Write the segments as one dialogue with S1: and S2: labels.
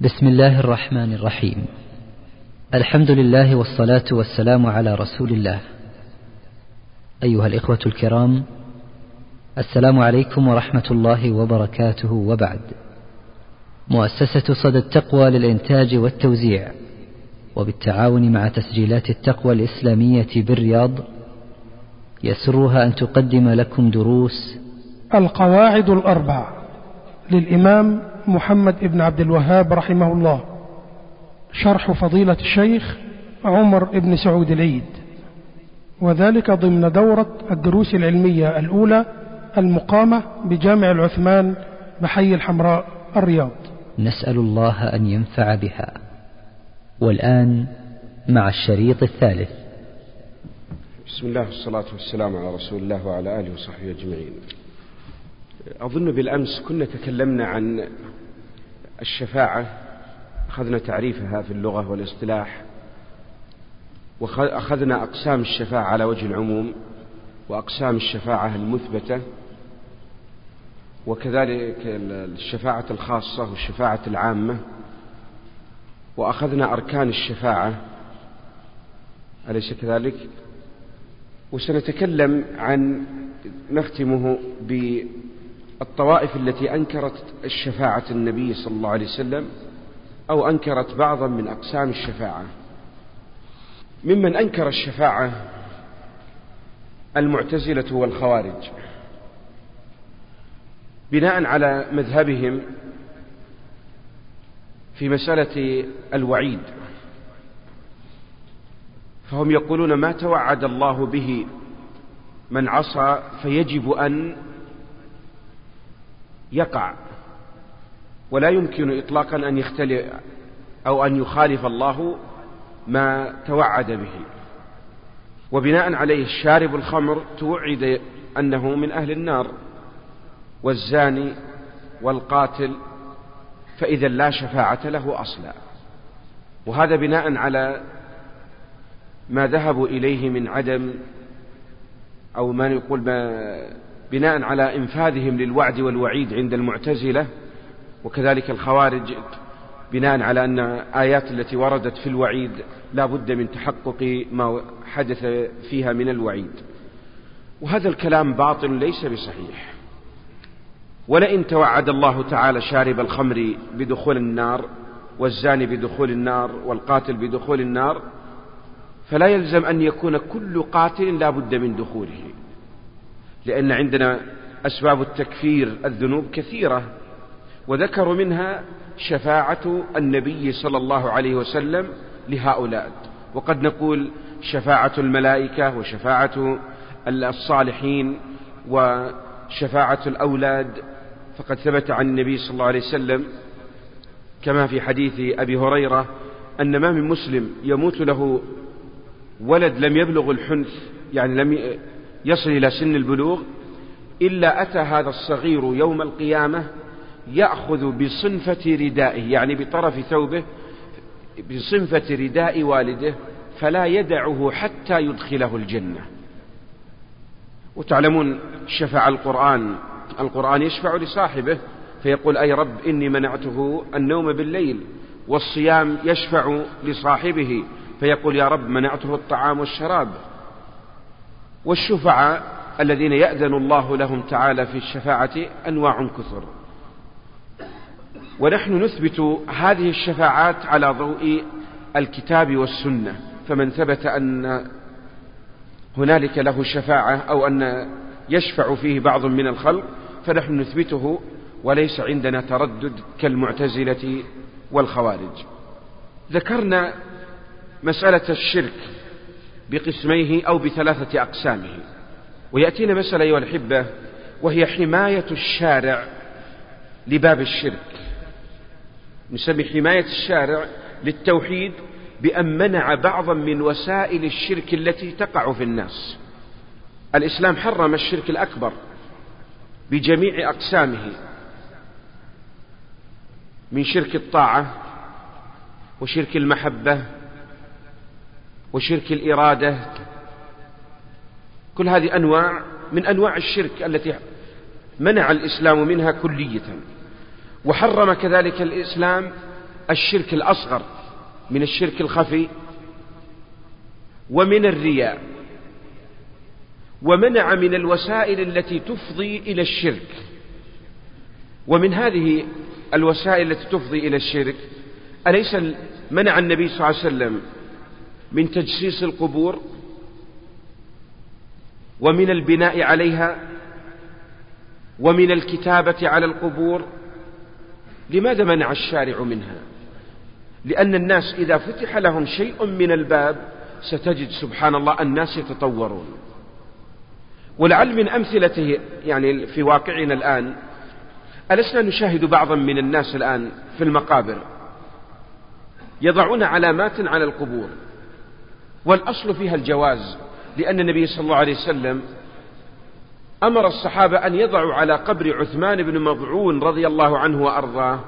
S1: بسم الله الرحمن الرحيم. الحمد لله والصلاة والسلام على رسول الله. أيها الإخوة الكرام السلام عليكم ورحمة الله وبركاته وبعد. مؤسسة صدى التقوى للإنتاج والتوزيع وبالتعاون مع تسجيلات التقوى الإسلامية بالرياض يسرها أن تقدم لكم دروس
S2: القواعد الأربع للإمام محمد بن عبد الوهاب رحمه الله. شرح فضيلة الشيخ عمر بن سعود العيد. وذلك ضمن دورة الدروس العلمية الأولى المقامة بجامع العثمان بحي الحمراء الرياض.
S1: نسأل الله أن ينفع بها. والآن مع الشريط الثالث.
S3: بسم الله والصلاة والسلام على رسول الله وعلى آله وصحبه أجمعين. أظن بالأمس كنا تكلمنا عن الشفاعة أخذنا تعريفها في اللغة والاصطلاح وأخذنا أقسام الشفاعة على وجه العموم وأقسام الشفاعة المثبتة وكذلك الشفاعة الخاصة والشفاعة العامة وأخذنا أركان الشفاعة أليس كذلك؟ وسنتكلم عن نختمه بالطوائف التي أنكرت الشفاعة النبي صلى الله عليه وسلم أو أنكرت بعضا من أقسام الشفاعة. ممن أنكر الشفاعة المعتزلة والخوارج. بناء على مذهبهم في مسألة الوعيد. فهم يقولون ما توعد الله به من عصى فيجب أن يقع. ولا يمكن إطلاقا أن يختلف أو أن يخالف الله ما توعد به. وبناء عليه الشارب الخمر توعد أنه من أهل النار والزاني والقاتل فإذا لا شفاعة له أصلا. وهذا بناء على ما ذهبوا إليه من عدم أو ما يقول ما بناء على إنفاذهم للوعد والوعيد عند المعتزلة وكذلك الخوارج بناء على أن آيات التي وردت في الوعيد لا بد من تحقق ما حدث فيها من الوعيد. وهذا الكلام باطل ليس بصحيح. ولئن توعد الله تعالى شارب الخمر بدخول النار والزاني بدخول النار والقاتل بدخول النار فلا يلزم أن يكون كل قاتل لا بد من دخوله. لأن عندنا أسباب التكفير الذنوب كثيرة وذكروا منها شفاعة النبي صلى الله عليه وسلم لهؤلاء. وقد نقول شفاعة الملائكة وشفاعة الصالحين وشفاعة الأولاد. فقد ثبت عن النبي صلى الله عليه وسلم كما في حديث أبي هريرة أن ما من مسلم يموت له ولد لم يبلغ الحنث يعني لم يصل إلى سن البلوغ إلا أتى هذا الصغير يوم القيامة يأخذ بصنفة ردائه يعني بطرف ثوبه بصنفة رداء والده فلا يدعه حتى يدخله الجنة. وتعلمون شفع القرآن القرآن يشفع لصاحبه فيقول أي رب إني منعته النوم بالليل والصيام يشفع لصاحبه فيقول يا رب منعته الطعام والشراب. والشفعاء الذين يأذن الله لهم تعالى في الشفاعة أنواع كثر. ونحن نثبت هذه الشفاعات على ضوء الكتاب والسنة. فمن ثبت أن هنالك له شفاعة أو أن يشفع فيه بعض من الخلق فنحن نثبته وليس عندنا تردد كالمعتزلة والخوارج. ذكرنا مسألة الشرك. بقسميه أو بثلاثة أقسامه. ويأتينا مسألة أيها الأحبة وهي حماية الشارع لباب الشرك. نسمي حماية الشارع للتوحيد بأن منع بعضا من وسائل الشرك التي تقع في الناس. الإسلام حرم الشرك الأكبر بجميع أقسامه من شرك الطاعة وشرك المحبة وشرك الإرادة. كل هذه أنواع من أنواع الشرك التي منع الإسلام منها كلية. وحرم كذلك الإسلام الشرك الأصغر من الشرك الخفي ومن الرياء. ومنع من الوسائل التي تفضي إلى الشرك. ومن هذه الوسائل التي تفضي إلى الشرك أليس منع النبي صلى الله عليه وسلم من تجسيس القبور ومن البناء عليها ومن الكتابة على القبور. لماذا منع الشارع منها؟ لأن الناس إذا فتح لهم شيء من الباب ستجد سبحان الله الناس يتطورون. ولعل من أمثلته يعني في واقعنا الآن ألسنا نشاهد بعضا من الناس الآن في المقابر يضعون علامات على القبور. والأصل فيها الجواز لأن النبي صلى الله عليه وسلم أمر الصحابة أن يضعوا على قبر عثمان بن مضعون رضي الله عنه وأرضاه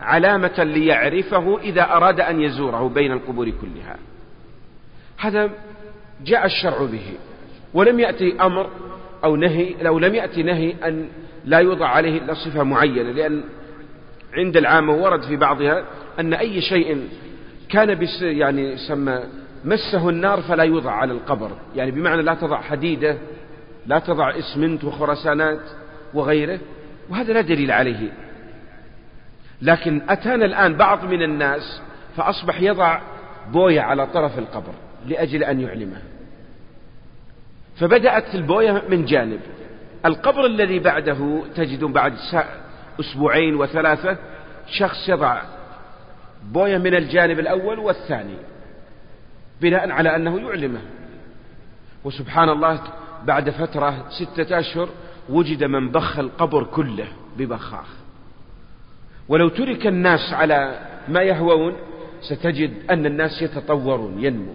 S3: علامة ليعرفه إذا أراد أن يزوره بين القبور كلها. هذا جاء الشرع به ولم يأتي أمر أو نهي لو لم يأتي نهي أن لا يوضع عليه إلا صفة معينة لأن عند العامة ورد في بعضها أن أي شيء كان بس يعني يسمى مسه النار فلا يوضع على القبر. يعني بمعنى لا تضع حديدة لا تضع إسمنت وخرسانات وغيره وهذا لا دليل عليه. لكن أتانا الآن بعض من الناس فأصبح يضع بوية على طرف القبر لأجل أن يعلمه. فبدأت البوية من جانب. القبر الذي بعده تجد بعد أسبوعين وثلاثة شخص يضع بوية من الجانب الأول والثاني. بناء على أنه يعلمه. وسبحان الله بعد فترة ستة أشهر وجد من بخ القبر كله ببخاخ. ولو ترك الناس على ما يهوون ستجد أن الناس يتطورون ينمو.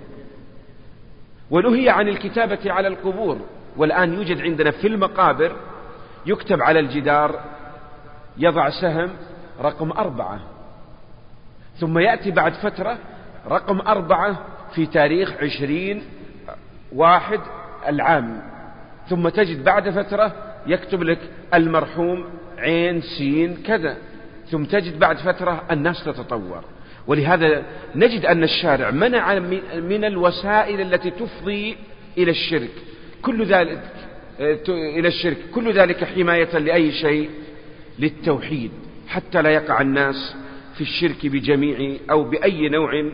S3: ونهي عن الكتابة على القبور. والآن يوجد عندنا في المقابر يكتب على الجدار يضع سهم رقم أربعة. ثم يأتي بعد فترة رقم أربعة في تاريخ عشرين واحد العام. ثم تجد بعد فترة يكتب لك المرحوم عين سين كذا. ثم تجد بعد فترة الناس تتطور. ولهذا نجد أن الشارع منع من الوسائل التي تفضي إلى الشرك. كل ذلك إلى الشرك. كل ذلك حماية لأي شيء؟ للتوحيد. حتى لا يقع الناس في الشرك بجميع أو بأي نوع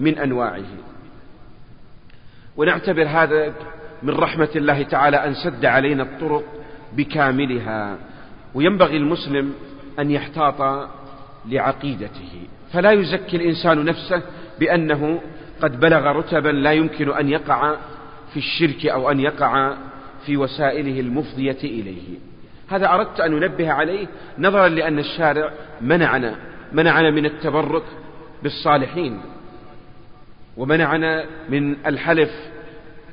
S3: من أنواعه. ونعتبر هذا من رحمة الله تعالى أن سد علينا الطرق بكاملها. وينبغي المسلم أن يحتاط لعقيدته. فلا يزكي الإنسان نفسه بأنه قد بلغ رتبا لا يمكن أن يقع في الشرك أو أن يقع في وسائله المفضية إليه. هذا أردت أن أنبه عليه نظرا لأن الشارع منعنا منعنا من التبرك بالصالحين. ومنعنا من الحلف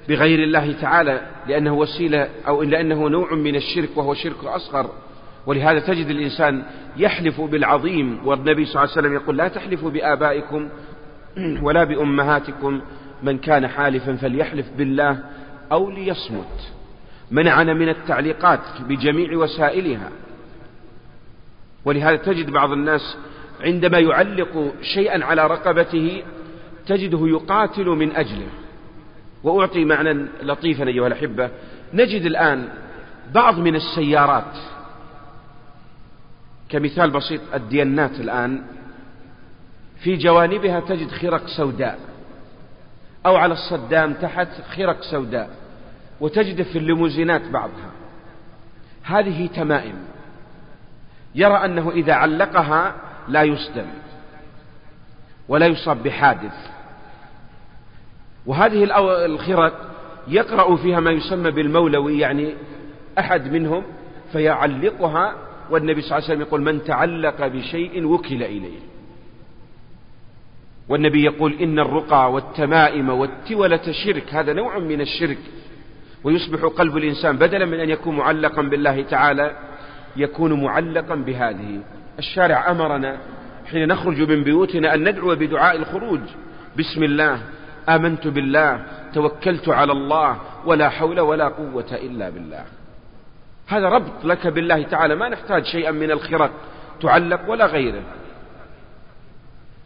S3: بغير الله تعالى لأنه وسيلة أو لأنه نوع من الشرك وهو شرك أصغر. ولهذا تجد الإنسان يحلف بالعظيم والنبي صلى الله عليه وسلم يقول لا تحلفوا بآبائكم ولا بأمهاتكم. من كان حالفا فليحلف بالله أو ليصمت. منعنا من التعليقات بجميع وسائلها. ولهذا تجد بعض الناس عندما يعلق شيئا على رقبته تجده يقاتل من أجله. وأعطي معنى لطيفا أيها الأحبة. نجد الآن بعض من السيارات. كمثال بسيط الديانات الآن. في جوانبها تجد خرق سوداء. أو على الصدام تحت خرق سوداء. وتجد في الليموزينات بعضها. هذه تمائم. يرى أنه إذا علقها لا يصدم. ولا يصاب بحادث. وهذه الخرق يقرأ فيها ما يسمى بالمولوي يعني أحد منهم فيعلقها والنبي صلى الله عليه وسلم يقول من تعلق بشيء وكل إليه والنبي يقول إن الرقى والتمائم والتولة شرك هذا نوع من الشرك. ويصبح قلب الإنسان بدلا من أن يكون معلقا بالله تعالى يكون معلقا بهذه. الشارع أمرنا حين نخرج من بيوتنا أن ندعو بدعاء الخروج. بسم الله. آمنت بالله توكلت على الله ولا حول ولا قوة إلا بالله. هذا ربط لك بالله تعالى ما نحتاج شيئا من الخرق تعلق ولا غيره.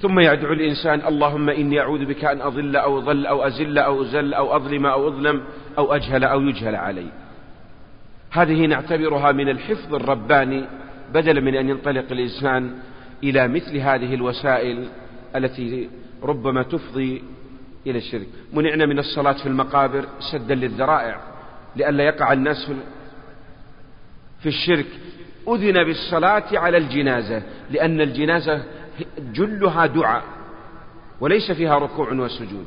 S3: ثم يدعو الإنسان اللهم إني أعوذ بك أن أضل أو ضل أو أزل أو أزل أو أظلم أو أظلم أو أجهل أو يجهل علي. هذه نعتبرها من الحفظ الرباني بدلا من أن ينطلق الإنسان إلى مثل هذه الوسائل التي ربما تفضي إلى الشرك. منعنا من الصلاة في المقابر سدا للذرائع لئلا يقع الناس في الشرك. أذن بالصلاة على الجنازة لأن الجنازة جلها دعاء وليس فيها ركوع وسجود.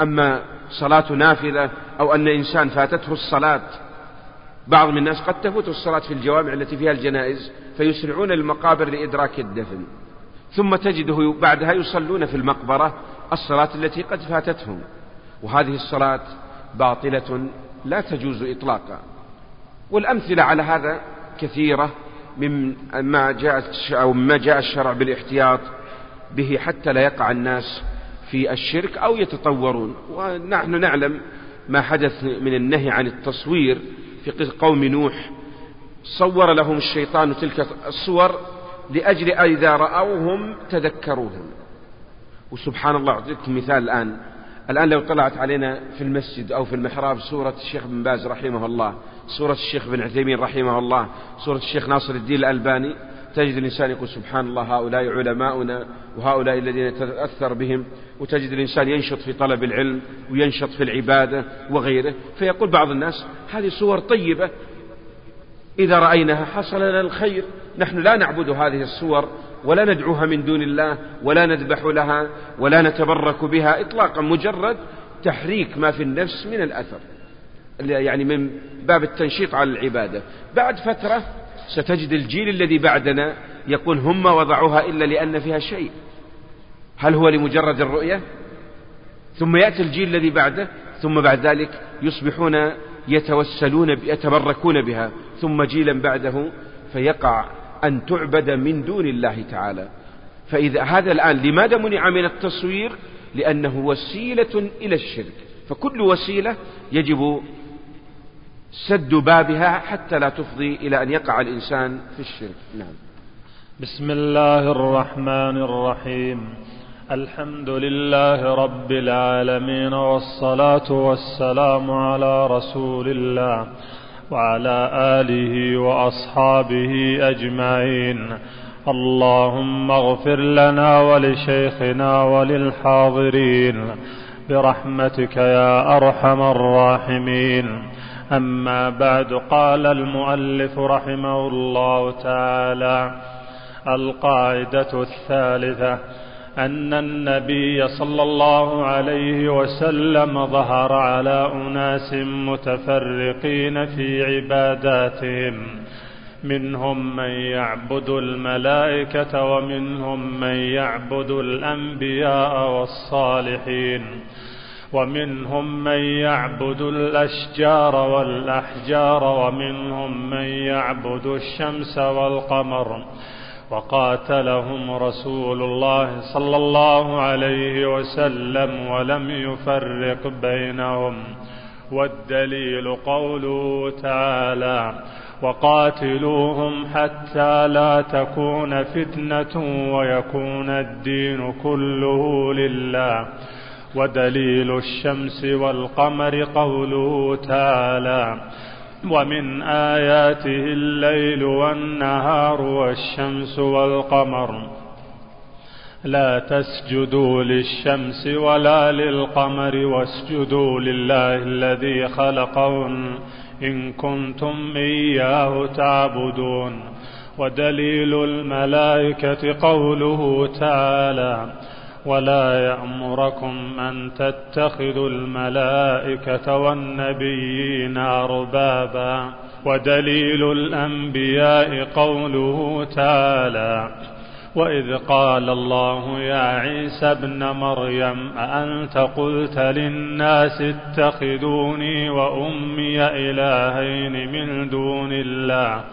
S3: أما صلاة نافذة أو أن إنسان فاتته الصلاة بعض من الناس قد تفوت الصلاة في الجوامع التي فيها الجنائز فيسرعون المقابر لإدراك الدفن. ثم تجده بعدها يصلون في المقبرة الصلاة التي قد فاتتهم. وهذه الصلاة باطلة لا تجوز إطلاقا. والأمثلة على هذا كثيرة من ما جاء أو ما جاء الشرع بالاحتياط به حتى لا يقع الناس في الشرك أو يتطورون. ونحن نعلم ما حدث من النهي عن التصوير في قوم نوح. صور لهم الشيطان تلك الصور لأجل إذا رأوهم تذكروهم. وسبحان الله أعطيكم مثال الآن. الآن لو طلعت علينا في المسجد أو في المحراب سورة الشيخ بن باز رحمه الله سورة الشيخ بن عثيمين رحمه الله سورة الشيخ ناصر الدين الألباني تجد الإنسان يقول سبحان الله هؤلاء علماؤنا وهؤلاء الذين يتأثر بهم وتجد الإنسان ينشط في طلب العلم وينشط في العبادة وغيره. فيقول بعض الناس هذه صور طيبة إذا رأيناها حصل لنا الخير. نحن لا نعبد هذه الصور ولا ندعوها من دون الله ولا نذبح لها ولا نتبرك بها إطلاقا مجرد تحريك ما في النفس من الأثر يعني من باب التنشيط على العبادة. بعد فترة ستجد الجيل الذي بعدنا يقول هم ما وضعوها إلا لأن فيها شيء. هل هو لمجرد الرؤية؟ ثم يأتي الجيل الذي بعده ثم بعد ذلك يصبحون يتوسلون يتبركون بها ثم جيلا بعده فيقع أن تعبد من دون الله تعالى. فإذا هذا الآن لماذا منع من التصوير؟ لأنه وسيلة إلى الشرك. فكل وسيلة يجب سد بابها حتى لا تفضي إلى أن يقع الإنسان في الشرك. نعم.
S4: بسم الله الرحمن الرحيم. الحمد لله رب العالمين والصلاة والسلام على رسول الله. وعلى آله وأصحابه أجمعين. اللهم اغفر لنا ولشيخنا وللحاضرين. برحمتك يا أرحم الراحمين. أما بعد قال المؤلف رحمه الله تعالى القاعدة الثالثة أن النبي صلى الله عليه وسلم ظهر على أناس متفرقين في عباداتهم. منهم من يعبد الملائكة ومنهم من يعبد الأنبياء والصالحين. ومنهم من يعبد الأشجار والأحجار ومنهم من يعبد الشمس والقمر. وقاتلهم رسول الله صلى الله عليه وسلم ولم يفرق بينهم. والدليل قوله تعالى وقاتلوهم حتى لا تكون فتنة ويكون الدين كله لله. ودليل الشمس والقمر قوله تعالى ومن آياته الليل والنهار والشمس والقمر. لا تسجدوا للشمس ولا للقمر واسجدوا لله الذي خلقهن إن كنتم إياه تعبدون. ودليل الملائكة قوله تعالى ولا يأمركم أن تتخذوا الملائكة والنبيين أربابا ودليل الأنبياء قوله تعالى وإذ قال الله يا عيسى ابن مريم أأنت قلت للناس اتخذوني وأمي إلهين من دون الله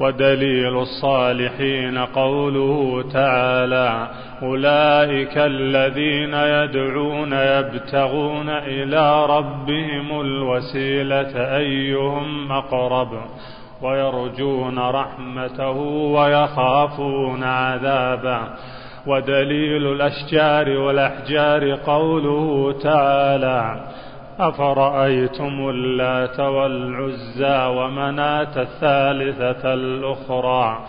S4: ودليل الصالحين قوله تعالى أولئك الذين يدعون يبتغون إلى ربهم الوسيلة أيهم أقرب ويرجون رحمته ويخافون عذابه ودليل الأشجار والأحجار قوله تعالى أفرأيتم اللات والعزى ومناة الثالثة الأخرى؟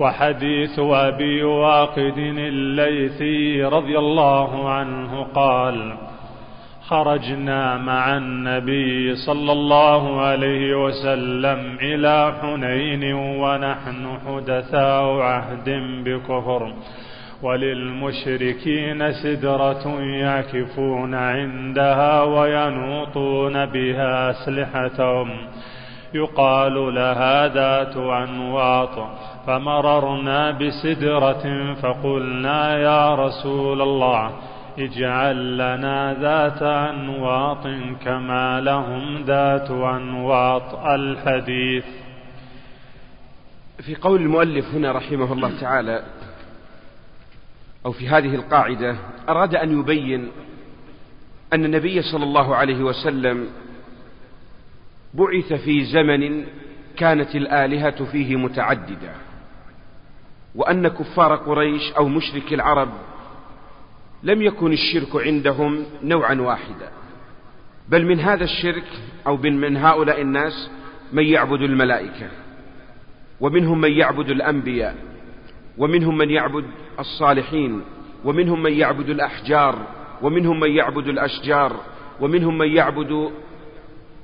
S4: وحديث أبي واقد الليثي رضي الله عنه قال خرجنا مع النبي صلى الله عليه وسلم إلى حنين ونحن حدثاء عهد بكفر. وللمشركين سدرة يعكفون عندها وينوطون بها أسلحتهم. يقال لها ذات أنواط. فمررنا بسدرة فقلنا يا رسول الله اجعل لنا ذات أنواط كما لهم ذات أنواط الحديث.
S3: في قول المؤلف هنا رحمه الله تعالى أو في هذه القاعدة أراد أن يبين أن النبي صلى الله عليه وسلم بعث في زمن كانت الآلهة فيه متعددة وأن كفار قريش أو مشرك العرب لم يكن الشرك عندهم نوعا واحدا بل من هذا الشرك أو من هؤلاء الناس من يعبد الملائكة ومنهم من يعبد الأنبياء. ومنهم من يعبد الصالحين ومنهم من يعبد الأحجار ومنهم من يعبد الأشجار ومنهم من يعبد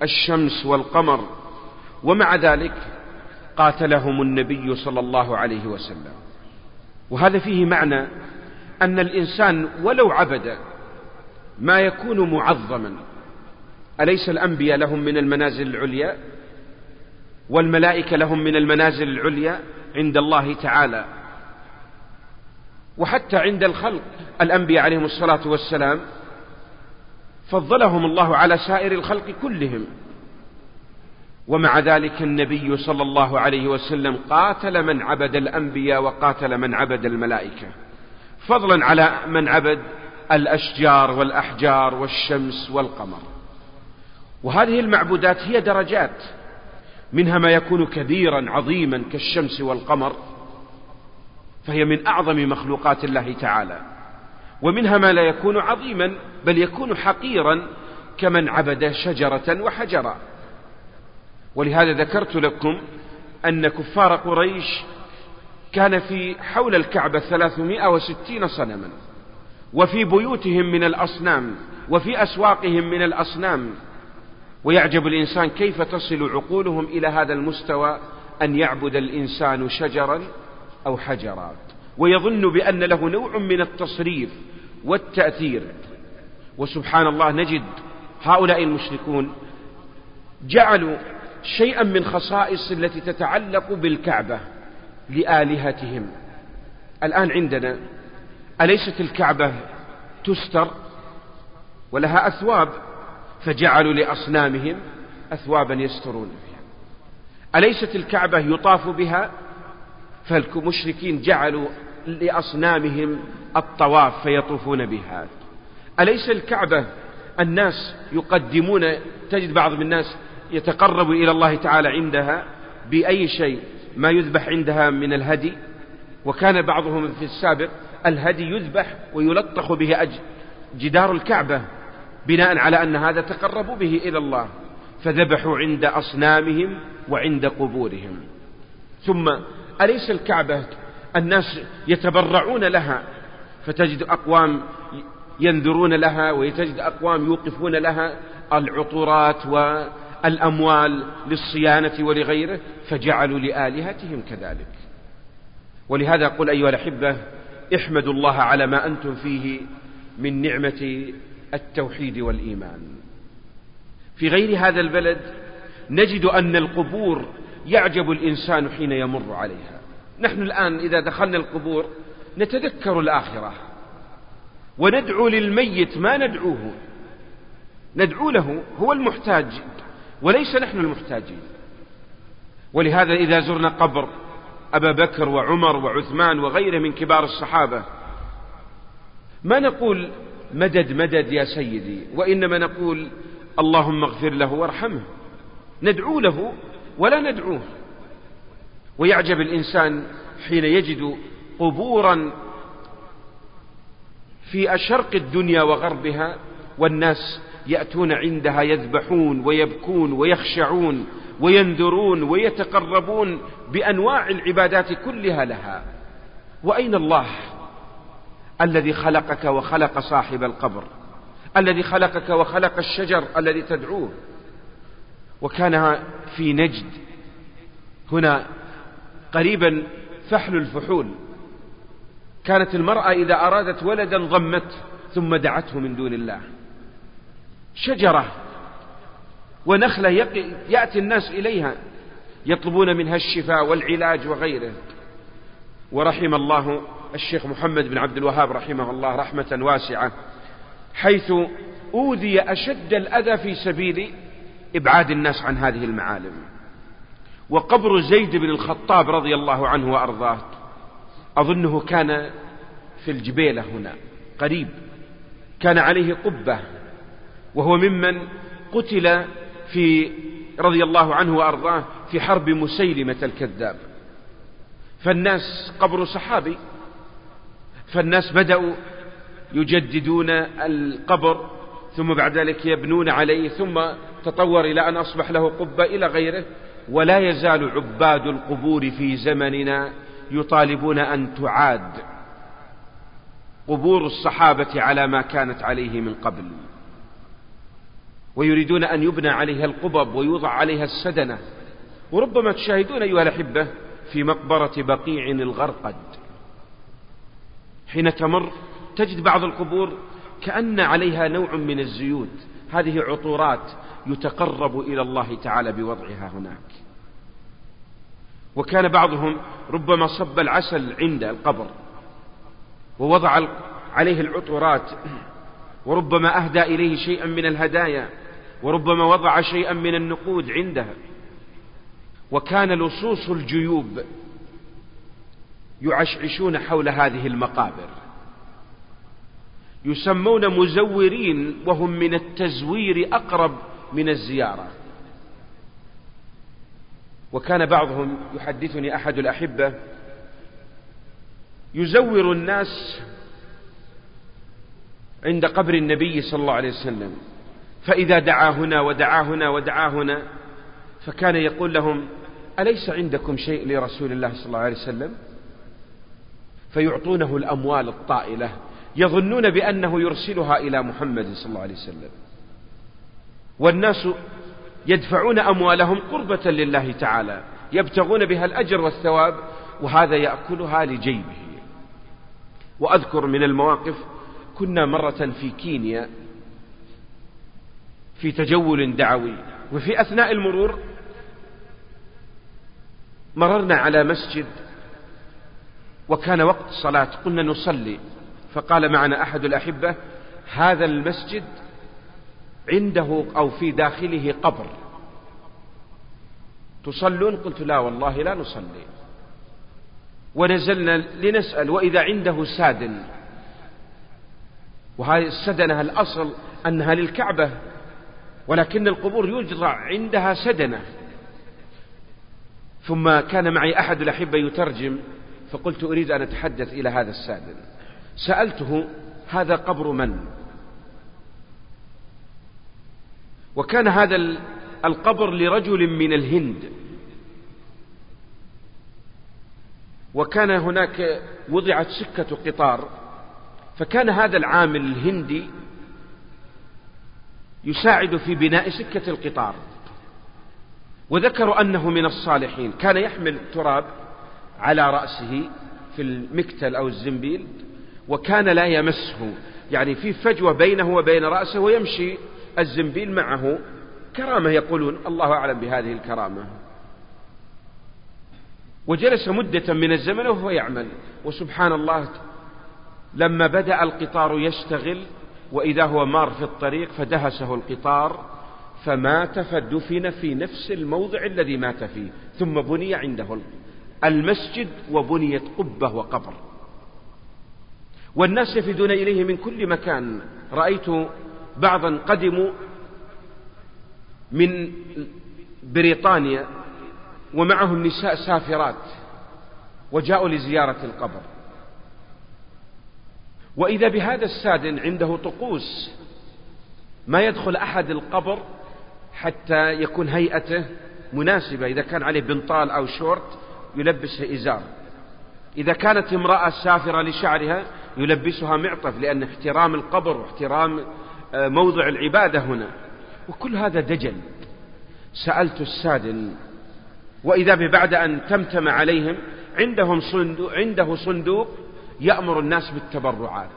S3: الشمس والقمر. ومع ذلك قاتلهم النبي صلى الله عليه وسلم. وهذا فيه معنى أن الإنسان ولو عبد ما يكون معظما. أليس الأنبياء لهم من المنازل العليا؟ والملائكة لهم من المنازل العليا عند الله تعالى. وحتى عند الخلق الأنبياء عليهم الصلاة والسلام فضلهم الله على سائر الخلق كلهم. ومع ذلك النبي صلى الله عليه وسلم قاتل من عبد الأنبياء وقاتل من عبد الملائكة. فضلا على من عبد الأشجار والأحجار والشمس والقمر. وهذه المعبودات هي درجات منها ما يكون كبيرا عظيما كالشمس والقمر. فهي من أعظم مخلوقات الله تعالى. ومنها ما لا يكون عظيما بل يكون حقيرا كمن عبد شجرة وحجرا. ولهذا ذكرت لكم أن كفار قريش كان في حول الكعبة ثلاثمائة وستين صنما وفي بيوتهم من الأصنام وفي أسواقهم من الأصنام. ويعجب الإنسان كيف تصل عقولهم إلى هذا المستوى أن يعبد الإنسان شجرا؟ أو حجرات ويظن بأن له نوع من التصريف والتأثير. وسبحان الله نجد هؤلاء المشركون جعلوا شيئا من خصائص التي تتعلق بالكعبة لآلهتهم. الآن عندنا أليست الكعبة تستر ولها أثواب؟ فجعلوا لأصنامهم أثوابا يسترون بها أليست الكعبة يطاف بها؟ فالمشركين جعلوا لأصنامهم الطواف فيطوفون بها. أليس الكعبة الناس يقدمون تجد بعض الناس يتقرب إلى الله تعالى عندها بأي شيء ما يذبح عندها من الهدي؟ وكان بعضهم في السابق الهدي يذبح ويلطخ به جدار الكعبة بناء على أن هذا تقربوا به إلى الله فذبحوا عند أصنامهم وعند قبورهم. ثم أليس الكعبة الناس يتبرعون لها؟ فتجد أقوام ينذرون لها وتجد أقوام يوقفون لها العطورات والأموال للصيانة ولغيره فجعلوا لآلهتهم كذلك. ولهذا قل أيها الأحبة احمدوا الله على ما أنتم فيه من نعمة التوحيد والإيمان. في غير هذا البلد نجد أن القبور يعجب الإنسان حين يمر عليها. نحن الآن إذا دخلنا القبور نتذكر الآخرة. وندعو للميت ما ندعوه. ندعو له هو المحتاج وليس نحن المحتاجين. ولهذا إذا زرنا قبر أبا بكر وعمر وعثمان وغيره من كبار الصحابة ما نقول مدد مدد يا سيدي وإنما نقول اللهم اغفر له وارحمه. ندعو له ولا ندعوه. ويعجب الإنسان حين يجد قبورا في أشرق الدنيا وغربها والناس يأتون عندها يذبحون ويبكون ويخشعون وينذرون ويتقربون بأنواع العبادات كلها لها. وأين الله الذي خلقك وخلق صاحب القبر؟ الذي خلقك وخلق الشجر الذي تدعوه؟ وكان في نجد. هنا قريبا فحل الفحول. كانت المرأة إذا أرادت ولدا ضمته ثم دعته من دون الله. شجرة ونخلة يأتي الناس إليها يطلبون منها الشفاء والعلاج وغيره. ورحم الله الشيخ محمد بن عبد الوهاب رحمه الله رحمة واسعة حيث أوذي أشد الأذى في سبيل إبعاد الناس عن هذه المعالم. وقبر زيد بن الخطاب رضي الله عنه وأرضاه أظنه كان في الجبيلة هنا قريب. كان عليه قبة وهو ممن قتل في رضي الله عنه وأرضاه في حرب مسيلمة الكذاب. فالناس قبر صحابي فالناس بدأوا يجددون القبر ثم بعد ذلك يبنون عليه ثم تطور إلى أن أصبح له قبة إلى غيره. ولا يزال عباد القبور في زمننا يطالبون أن تعاد قبور الصحابة على ما كانت عليه من قبل. ويريدون أن يبنى عليها القبب ويوضع عليها السدنة. وربما تشاهدون أيها الأحبة في مقبرة بقيع الغرقد. حين تمر تجد بعض القبور كأن عليها نوع من الزيوت. هذه عطورات يتقرب إلى الله تعالى بوضعها هناك. وكان بعضهم ربما صب العسل عند القبر ووضع عليه العطورات وربما أهدى إليه شيئا من الهدايا وربما وضع شيئا من النقود عندها. وكان لصوص الجيوب يعشعشون حول هذه المقابر. يسمون مزورين وهم من التزوير أقرب من الزيارة. وكان بعضهم يحدثني أحد الأحبة يزور الناس عند قبر النبي صلى الله عليه وسلم فإذا دعا هنا ودعا هنا ودعا هنا فكان يقول لهم أليس عندكم شيء لرسول الله صلى الله عليه وسلم؟ فيعطونه الأموال الطائلة. يظنون بأنه يرسلها إلى محمد صلى الله عليه وسلم. والناس يدفعون أموالهم قربة لله تعالى يبتغون بها الأجر والثواب وهذا يأكلها لجيبه. وأذكر من المواقف كنا مرة في كينيا في تجول دعوي وفي أثناء المرور مررنا على مسجد وكان وقت صلاة قلنا نصلي. فقال معنا أحد الأحبة هذا المسجد عنده أو في داخله قبر. تصلون؟ قلت لا والله لا نصلي. ونزلنا لنسأل وإذا عنده سادن وهذه السدنة الأصل أنها للكعبة ولكن القبور يوجد عندها سدنة. ثم كان معي أحد الأحبة يترجم فقلت أريد أن أتحدث إلى هذا السادن سألته هذا قبر من؟ وكان هذا القبر لرجل من الهند. وكان هناك وضعت سكة قطار. فكان هذا العامل الهندي يساعد في بناء سكة القطار. وذكروا أنه من الصالحين. كان يحمل تراب على رأسه في المكتل أو الزنبيل. وكان لا يمسه. يعني في فجوة بينه وبين رأسه ويمشي. الزنبيل معه. كرامة يقولون. الله أعلم بهذه الكرامة. وجلس مدة من الزمن وهو يعمل. وسبحان الله لما بدأ القطار يشتغل وإذا هو مار في الطريق فدهسه القطار فمات فدفن في نفس الموضع الذي مات فيه. ثم بني عنده المسجد وبنيت قبة وقبر. والناس يفدون إليه من كل مكان. رأيت بعضا قدموا من بريطانيا ومعهم نساء سافرات وجاءوا لزيارة القبر. وإذا بهذا السادن عنده طقوس ما يدخل أحد القبر حتى يكون هيئته مناسبة. إذا كان عليه بنطال أو شورت يلبسها إزار. إذا كانت امرأة سافرة لشعرها يلبسها معطف لأن احترام القبر واحترام آه، موضع العبادة هنا. وكل هذا دجل. سألت السادن وإذا بعد أن تمتم عليهم عندهم صندوق عنده صندوق يأمر الناس بالتبرعات.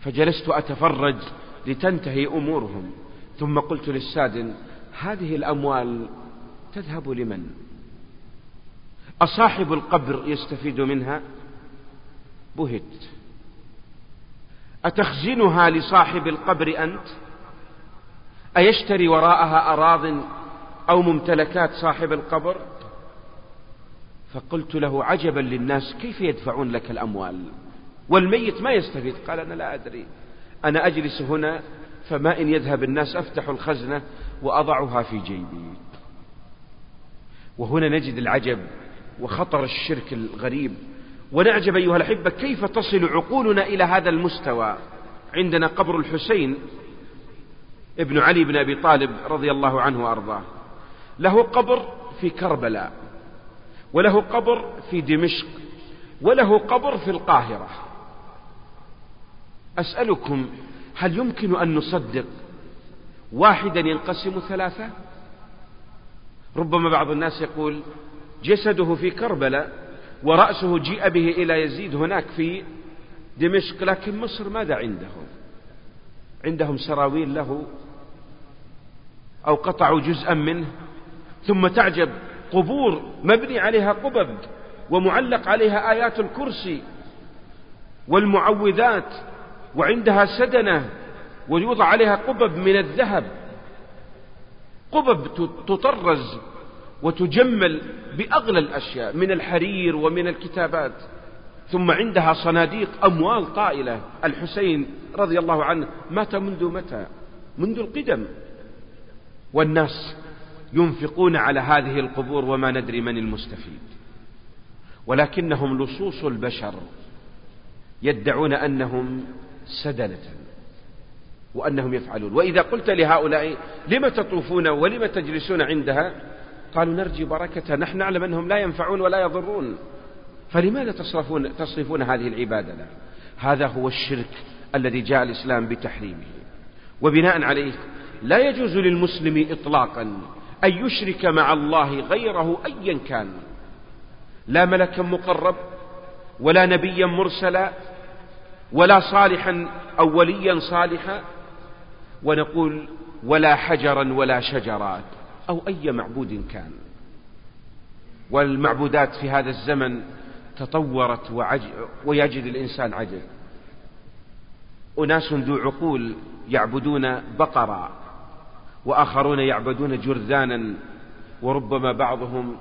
S3: فجلست أتفرج لتنتهي أمورهم. ثم قلت للسادن هذه الأموال تذهب لمن؟ أصاحب القبر يستفيد منها؟ بهت. أتخزنها لصاحب القبر أنت؟ أيشتري وراءها أراض أو ممتلكات صاحب القبر؟ فقلت له عجبا للناس كيف يدفعون لك الأموال؟ والميت ما يستفيد؟ قال أنا لا أدري. أنا أجلس هنا فما إن يذهب الناس أفتح الخزنة وأضعها في جيبي. وهنا نجد العجب وخطر الشرك الغريب. ونعجب أيها الأحبة كيف تصل عقولنا إلى هذا المستوى؟ عندنا قبر الحسين ابن علي بن أبي طالب رضي الله عنه وأرضاه. له قبر في كربلاء وله قبر في دمشق وله قبر في القاهرة. أسألكم هل يمكن أن نصدق واحدا ينقسم ثلاثة؟ ربما بعض الناس يقول جسده في كربلاء ورأسه جيء به إلى يزيد هناك في دمشق لكن مصر ماذا عندهم؟ عندهم سراويل له أو قطعوا جزءا منه ثم تعجب قبور مبني عليها قبب ومعلق عليها آيات الكرسي والمعوذات وعندها سدنة ويوضع عليها قبب من الذهب. قبب تطرز وتجمل بأغلى الأشياء من الحرير ومن الكتابات. ثم عندها صناديق أموال طائلة. الحسين رضي الله عنه مات منذ متى؟ منذ القدم. والناس ينفقون على هذه القبور وما ندري من المستفيد. ولكنهم لصوص البشر يدعون أنهم سدنة وأنهم يفعلون. وإذا قلت لهؤلاء لم تطوفون ولم تجلسون عندها؟ قالوا نرجي بركتها نحن نعلم أنهم لا ينفعون ولا يضرون. فلماذا تصرفون, تصرفون هذه العبادة له هذا هو الشرك الذي جاء الإسلام بتحريمه. وبناء عليه لا يجوز للمسلم إطلاقا أن يشرك مع الله غيره أيا كان. لا ملكا مقرب ولا نبيا مرسلا ولا صالحا أو وليا صالحا. ونقول ولا حجرا ولا شجرات. أو أي معبود كان. والمعبودات في هذا الزمن تطورت ويجد الإنسان عجب أناس ذو عقول يعبدون بقرا وآخرون يعبدون جرذانا وربما بعضهم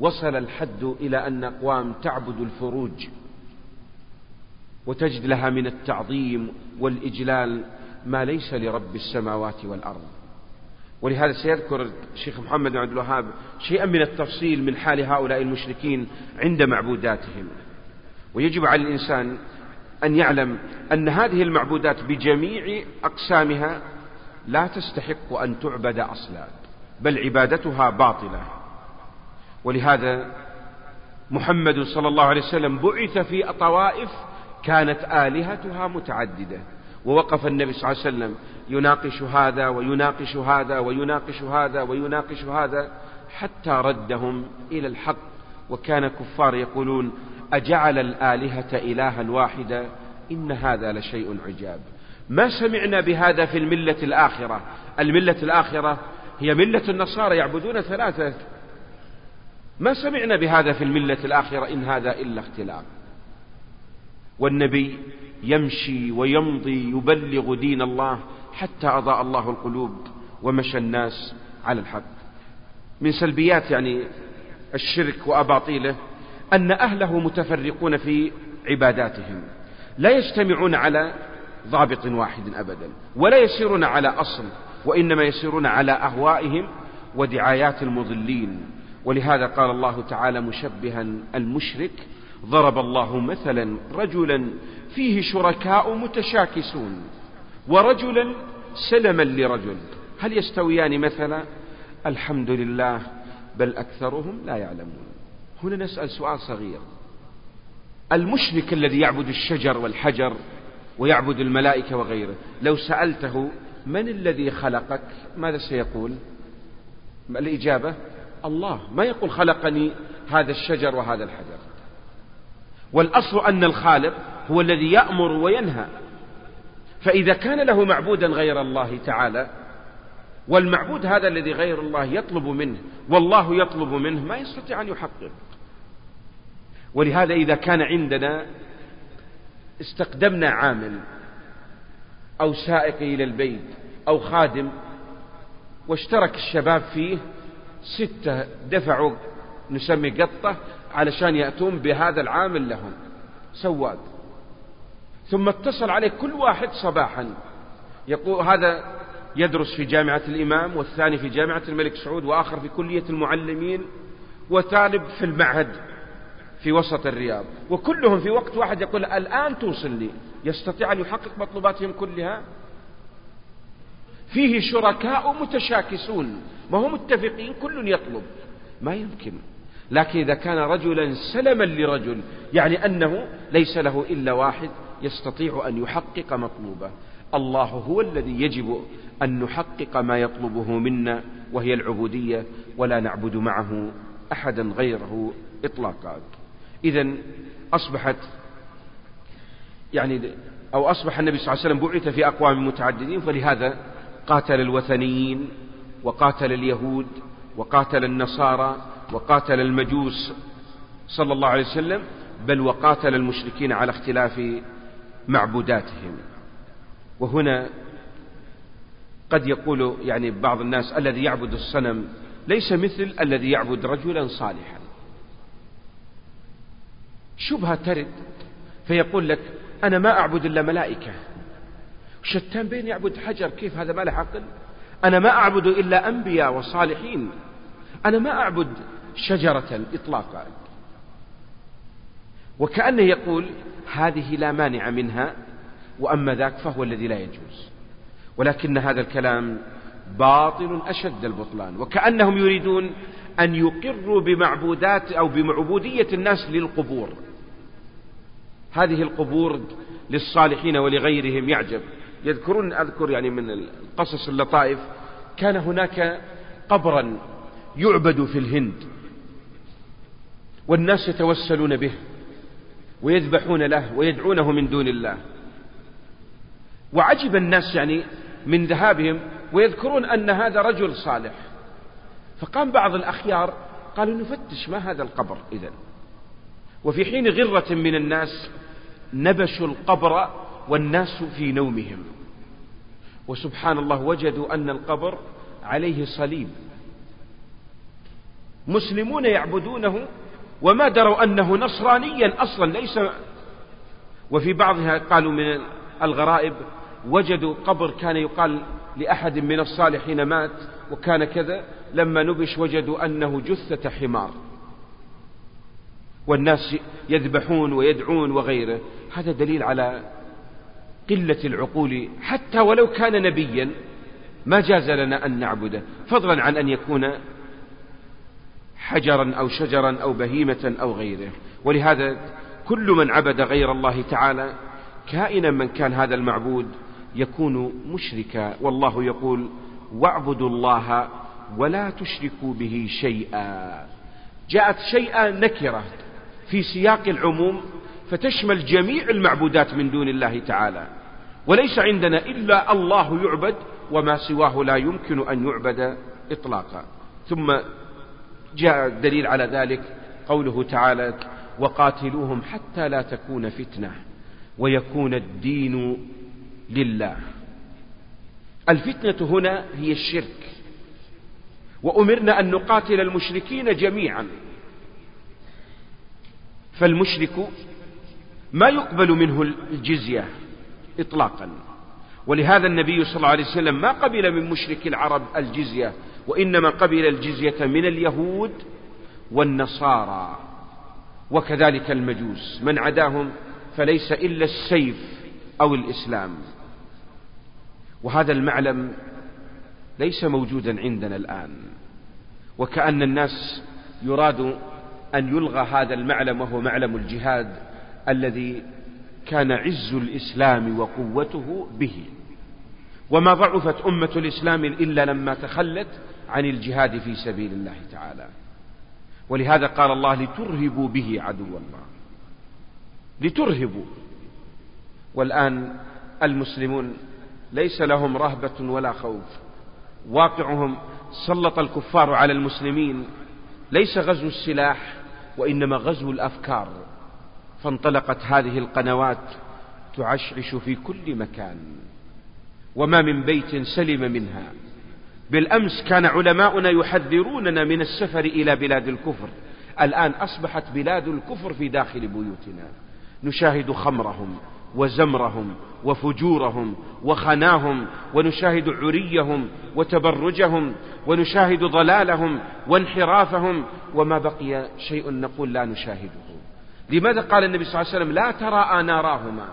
S3: وصل الحد إلى أن أقوام تعبد الفروج وتجد لها من التعظيم والإجلال ما ليس لرب السماوات والأرض. ولهذا سيذكر الشيخ محمد بن عبد الوهاب شيئا من التفصيل من حال هؤلاء المشركين عند معبوداتهم. ويجب على الإنسان أن يعلم أن هذه المعبودات بجميع أقسامها لا تستحق أن تعبد أصلا بل عبادتها باطلة. ولهذا محمد صلى الله عليه وسلم بعث في طوائف كانت آلهتها متعددة. ووقف النبي صلى الله عليه وسلم. يناقش هذا ويناقش هذا ويناقش هذا ويناقش هذا حتى ردهم إلى الحق. وكان كفار يقولون أجعل الآلهة إلها واحدا إن هذا لشيء عجاب. ما سمعنا بهذا في الملة الآخرة. الملة الآخرة هي ملة النصارى يعبدون ثلاثة. ما سمعنا بهذا في الملة الآخرة إن هذا إلا اختلاف والنبي يمشي ويمضي يبلغ دين الله حتى أضاء الله القلوب ومشى الناس على الحق. من سلبيات يعني الشرك وأباطيله أن أهله متفرقون في عباداتهم. لا يجتمعون على ضابط واحد أبدا ولا يسيرون على أصل وإنما يسيرون على أهوائهم ودعايات المضلين. ولهذا قال الله تعالى مشبها المشرك ضرب الله مثلا رجلا فيه شركاء متشاكسون ورجلا سلما لرجل. هل يستويان مثلا؟ الحمد لله بل أكثرهم لا يعلمون. هنا نسأل سؤال صغير. المشرك الذي يعبد الشجر والحجر ويعبد الملائكة وغيره لو سألته من الذي خلقك؟ ماذا سيقول؟ الإجابة الله. ما يقول خلقني هذا الشجر وهذا الحجر؟ والأصل أن الخالق هو الذي يأمر وينهى. فإذا كان له معبودا غير الله تعالى والمعبود هذا الذي غير الله يطلب منه والله يطلب منه ما يستطيع أن يحقق. ولهذا إذا كان عندنا استقدمنا عامل أو سائق إلى البيت أو خادم واشترك الشباب فيه ستة دفعوا نسمي قطة علشان يأتون بهذا العامل لهم. سواق ثم اتصل عليه كل واحد صباحا. يقول هذا يدرس في جامعة الإمام والثاني في جامعة الملك سعود وآخر في كلية المعلمين وطالب في المعهد في وسط الرياض. وكلهم في وقت واحد يقول الآن توصلني يستطيع أن يحقق مطلوباتهم كلها؟ فيه شركاء متشاكسون. ما هم متفقين كل يطلب. ما يمكن. لكن إذا كان رجلا سلما لرجل يعني أنه ليس له إلا واحد يستطيع أن يحقق مطلوبه. الله هو الذي يجب أن نحقق ما يطلبه منا وهي العبودية ولا نعبد معه أحدا غيره إطلاقا. إذا أصبحت يعني أو أصبح النبي صلى الله عليه وسلم بعث في أقوام متعددين فلهذا قاتل الوثنيين وقاتل اليهود وقاتل النصارى وقاتل المجوس صلى الله عليه وسلم بل وقاتل المشركين على اختلاف معبوداتهم. وهنا قد يقول يعني بعض الناس الذي يعبد الصنم ليس مثل الذي يعبد رجلا صالحا. شبهة ترد فيقول لك أنا ما أعبد إلا ملائكة. شتان بين يعبد حجر كيف هذا ما له عقل؟ أنا ما أعبد إلا أنبياء وصالحين. أنا ما أعبد شجرة إطلاقا وكأنه يقول هذه لا مانع منها وأما ذاك فهو الذي لا يجوز. ولكن هذا الكلام باطل أشد البطلان. وكأنهم يريدون أن يقروا بمعبودات أو بمعبودية الناس للقبور. هذه القبور للصالحين ولغيرهم يعجب. يذكرون أذكر يعني من القصص اللطائف كان هناك قبرا يعبد في الهند. والناس يتوسلون به ويذبحون له ويدعونه من دون الله. وعجب الناس يعني من ذهابهم ويذكرون أن هذا رجل صالح. فقام بعض الأخيار قالوا نفتش ما هذا القبر إذن. وفي حين غرة من الناس نبشوا القبر والناس في نومهم. وسبحان الله وجدوا أن القبر عليه صليب. مسلمون يعبدونه وما دروا أنه نصرانيا أصلا ليس وفي بعضها قالوا من الغرائب وجدوا قبر كان يقال لأحد من الصالحين مات وكان كذا لما نبش وجدوا أنه جثة حمار. والناس يذبحون ويدعون وغيره. هذا دليل على قلة العقول. حتى ولو كان نبيا ما جاز لنا أن نعبده. فضلا عن أن يكون حجرا أو شجرا أو بهيمة أو غيره. ولهذا كل من عبد غير الله تعالى كائنا من كان هذا المعبود يكون مشركا. والله يقول واعبدوا الله ولا تشركوا به شيئا. جاءت شيئا نكرة في سياق العموم فتشمل جميع المعبودات من دون الله تعالى. وليس عندنا إلا الله يعبد وما سواه لا يمكن أن يعبد إطلاقا. ثم جاء الدليل على ذلك قوله تعالى وقاتلوهم حتى لا تكون فتنة ويكون الدين لله. الفتنة هنا هي الشرك وأمرنا أن نقاتل المشركين جميعا. فالمشرك ما يقبل منه الجزية إطلاقا ولهذا النبي صلى الله عليه وسلم ما قبل من مشرك العرب الجزية وإنما قبل الجزية من اليهود والنصارى وكذلك المجوس. من عداهم فليس إلا السيف أو الإسلام. وهذا المعلم ليس موجودا عندنا الآن. وكأن الناس يراد أن يلغى هذا المعلم وهو معلم الجهاد الذي كان عز الإسلام وقوته به. وما ضعفت أمة الإسلام إلا لما تخلت عن الجهاد في سبيل الله تعالى. ولهذا قال الله لترهبوا به عدو الله. لترهبوا. والآن المسلمون ليس لهم رهبة ولا خوف. واقعهم سلط الكفار على المسلمين. ليس غزو السلاح وإنما غزو الأفكار. فانطلقت هذه القنوات تعشعش في كل مكان. وما من بيت سلم منها. بالأمس كان علماؤنا يحذروننا من السفر إلى بلاد الكفر. الآن أصبحت بلاد الكفر في داخل بيوتنا. نشاهد خمرهم وزمرهم وفجورهم وخناهم ونشاهد عريهم وتبرجهم ونشاهد ضلالهم وانحرافهم وما بقي شيء نقول لا نشاهده. لماذا قال النبي صلى الله عليه وسلم؟ لا تراءى ناراهما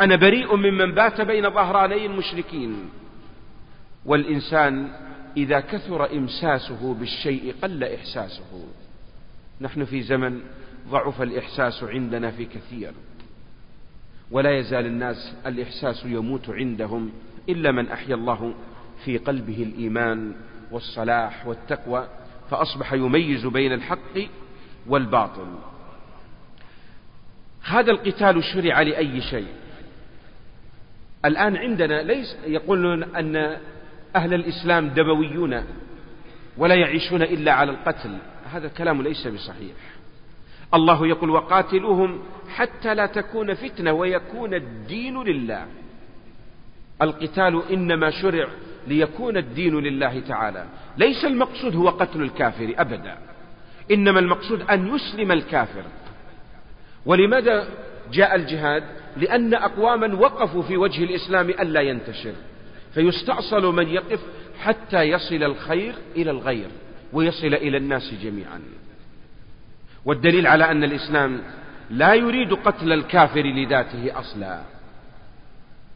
S3: أنا بريء ممن بات بين ظهراني المشركين والإنسان إذا كثر إمساسه بالشيء قل إحساسه. نحن في زمن ضعف الإحساس عندنا في كثير ولا يزال الناس الإحساس يموت عندهم إلا من أحيا الله في قلبه الإيمان والصلاح والتقوى فأصبح يميز بين الحق والباطل. هذا القتال شرع لأي شيء. الآن عندنا ليس يقولون أن أهل الإسلام دمويون ولا يعيشون إلا على القتل. هذا الكلام ليس بصحيح. الله يقول وقاتلوهم حتى لا تكون فتنة ويكون الدين لله. القتال إنما شرع ليكون الدين لله تعالى. ليس المقصود هو قتل الكافر أبدا. إنما المقصود أن يسلم الكافر. ولماذا جاء الجهاد؟ لأن أقواما وقفوا في وجه الإسلام ألا ينتشر. فيستأصل من يقف حتى يصل الخير إلى الغير ويصل إلى الناس جميعا. والدليل على أن الإسلام لا يريد قتل الكافر لذاته أصلا.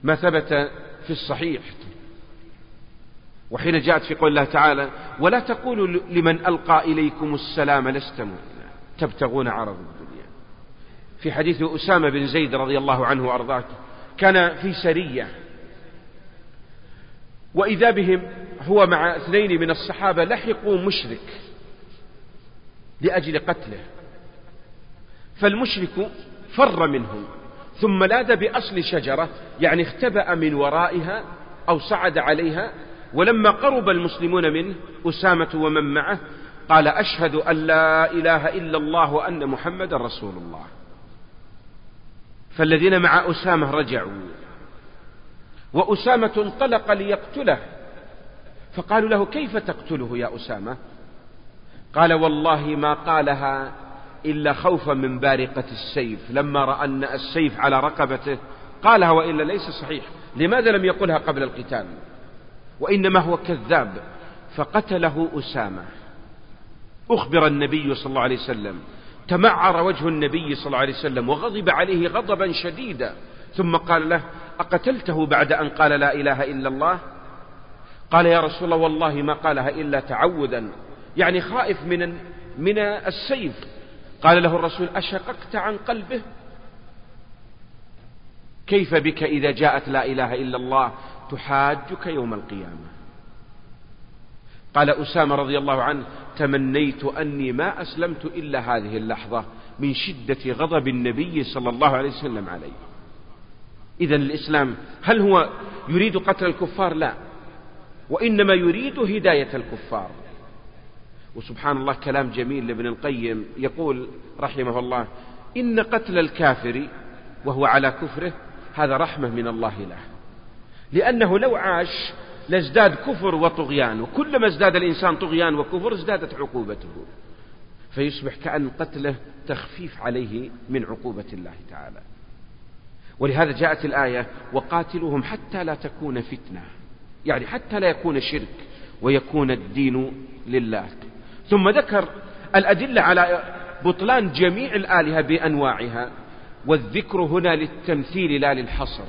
S3: ما ثبت في الصحيح. وحين جاءت في قول الله تعالى ولا تقولوا لمن ألقى إليكم السلام لست مؤمنا. تبتغون عرض الدنيا. في حديث أسامة بن زيد رضي الله عنه وأرضاه كان في سرية وإذا بهم هو مع اثنين من الصحابة لحقوا مشرك لأجل قتله. فالمشرك فر منهم ثم لاذ بأصل شجرة يعني اختبأ من ورائها أو صعد عليها ولما قرب المسلمون منه أسامة ومن معه قال أشهد أن لا إله إلا الله وأن محمد رسول الله. فالذين مع أسامة رجعوا. وأسامة انطلق ليقتله. فقالوا له كيف تقتله يا أسامة؟ قال والله ما قالها إلا خوفا من بارقة السيف. لما رأى أن السيف على رقبته قالها وإلا ليس صحيح. لماذا لم يقلها قبل القتال؟ وإنما هو كذاب. فقتله أسامة. أخبر النبي صلى الله عليه وسلم. تمعر وجه النبي صلى الله عليه وسلم وغضب عليه غضبا شديدا. ثم قال له أقتلته بعد أن قال لا إله إلا الله؟ قال يا رسول الله والله ما قالها إلا تعوذا. يعني خائف من من السيف. قال له الرسول أشققت عن قلبه؟ كيف بك إذا جاءت لا إله إلا الله؟ تحاجك يوم القيامة. قال أسامة رضي الله عنه تمنيت أني ما أسلمت إلا هذه اللحظة من شدة غضب النبي صلى الله عليه وسلم علي إذا الإسلام هل هو يريد قتل الكفار؟ لا. وإنما يريد هداية الكفار. وسبحان الله كلام جميل لابن القيم يقول رحمه الله إن قتل الكافر وهو على كفره هذا رحمة من الله له. لأنه لو عاش لازداد كفر وطغيان وكلما ازداد الإنسان طغيان وكفر ازدادت عقوبته. فيصبح كأن قتله تخفيف عليه من عقوبة الله تعالى. ولهذا جاءت الآية وقاتلوهم حتى لا تكون فتنة. يعني حتى لا يكون شرك ويكون الدين لله. ثم ذكر الأدلة على بطلان جميع الآلهة بأنواعها والذكر هنا للتمثيل لا للحصر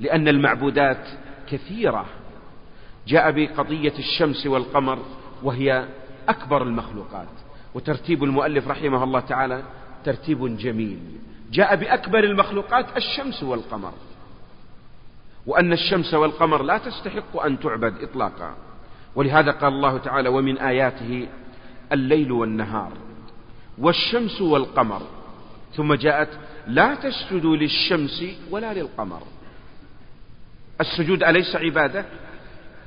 S3: لأن المعبودات كثيرة. جاء بقضية الشمس والقمر وهي أكبر المخلوقات. وترتيب المؤلف رحمه الله تعالى ترتيب جميل. جاء بأكبر المخلوقات الشمس والقمر وأن الشمس والقمر لا تستحق أن تعبد إطلاقا. ولهذا قال الله تعالى ومن آياته الليل والنهار والشمس والقمر. ثم جاءت لا تسجدوا للشمس ولا للقمر. السجود أليس عبادة؟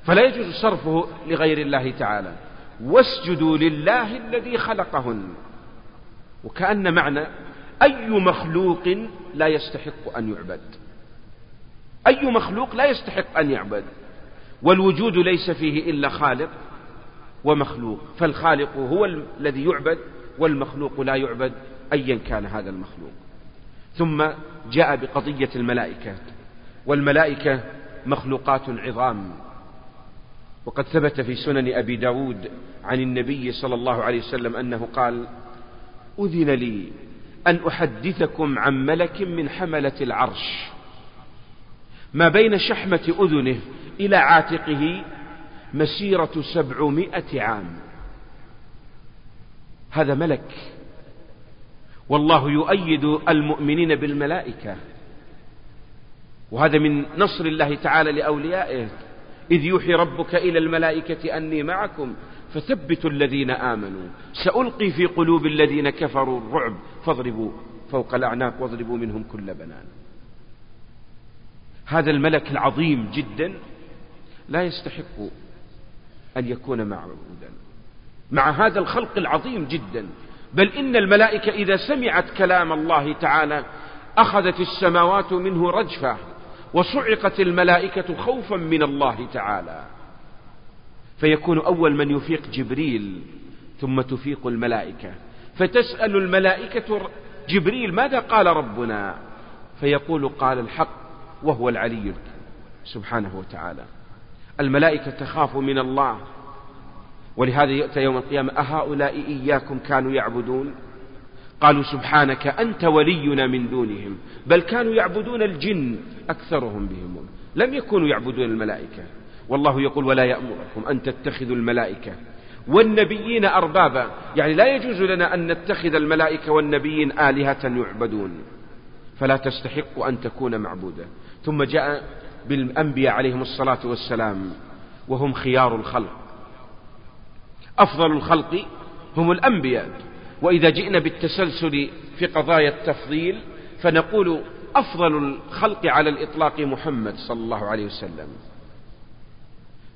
S3: فلا يجوز صرفه لغير الله تعالى. واسجدوا لله الذي خلقهن. وكأن معنى أي مخلوق لا يستحق أن يعبد؟ أي مخلوق لا يستحق أن يعبد؟ والوجود ليس فيه إلا خالق ومخلوق فالخالق هو الذي يعبد والمخلوق لا يعبد أيا كان هذا المخلوق. ثم جاء بقضية الملائكة والملائكة مخلوقات عظام. وقد ثبت في سنن أبي داود عن النبي صلى الله عليه وسلم أنه قال أذن لي أن أحدثكم عن ملك من حملة العرش ما بين شحمة أذنه إلى عاتقه مسيرة سبعمائة عام. هذا ملك. والله يؤيد المؤمنين بالملائكة. وهذا من نصر الله تعالى لأوليائه. إذ يوحي ربك إلى الملائكة أني معكم. فثبتوا الذين آمنوا. سألقي في قلوب الذين كفروا الرعب. فاضربوا فوق الأعناق واضربوا منهم كل بنان. هذا الملك العظيم جدا لا يستحق أن يكون معبودا مع هذا الخلق العظيم جدا. بل إن الملائكة إذا سمعت كلام الله تعالى أخذت السماوات منه رجفة وصعقت الملائكة خوفا من الله تعالى. فيكون أول من يفيق جبريل ثم تفيق الملائكة. فتسأل الملائكة جبريل ماذا قال ربنا؟ فيقول قال الحق وهو العلي سبحانه وتعالى. الملائكة تخاف من الله. ولهذا يؤتى يوم القيامة أهؤلاء إياكم كانوا يعبدون؟ قالوا سبحانك أنت ولينا من دونهم بل كانوا يعبدون الجن أكثرهم بهم. لم يكونوا يعبدون الملائكة. والله يقول ولا يأمركم أن تتخذوا الملائكة والنبيين أربابا. يعني لا يجوز لنا أن نتخذ الملائكة والنبيين آلهة يعبدون. فلا تستحق أن تكون معبودة. ثم جاء بالأنبياء عليهم الصلاة والسلام وهم خيار الخلق. أفضل الخلق هم الأنبياء. وإذا جئنا بالتسلسل في قضايا التفضيل فنقول أفضل الخلق على الإطلاق محمد صلى الله عليه وسلم.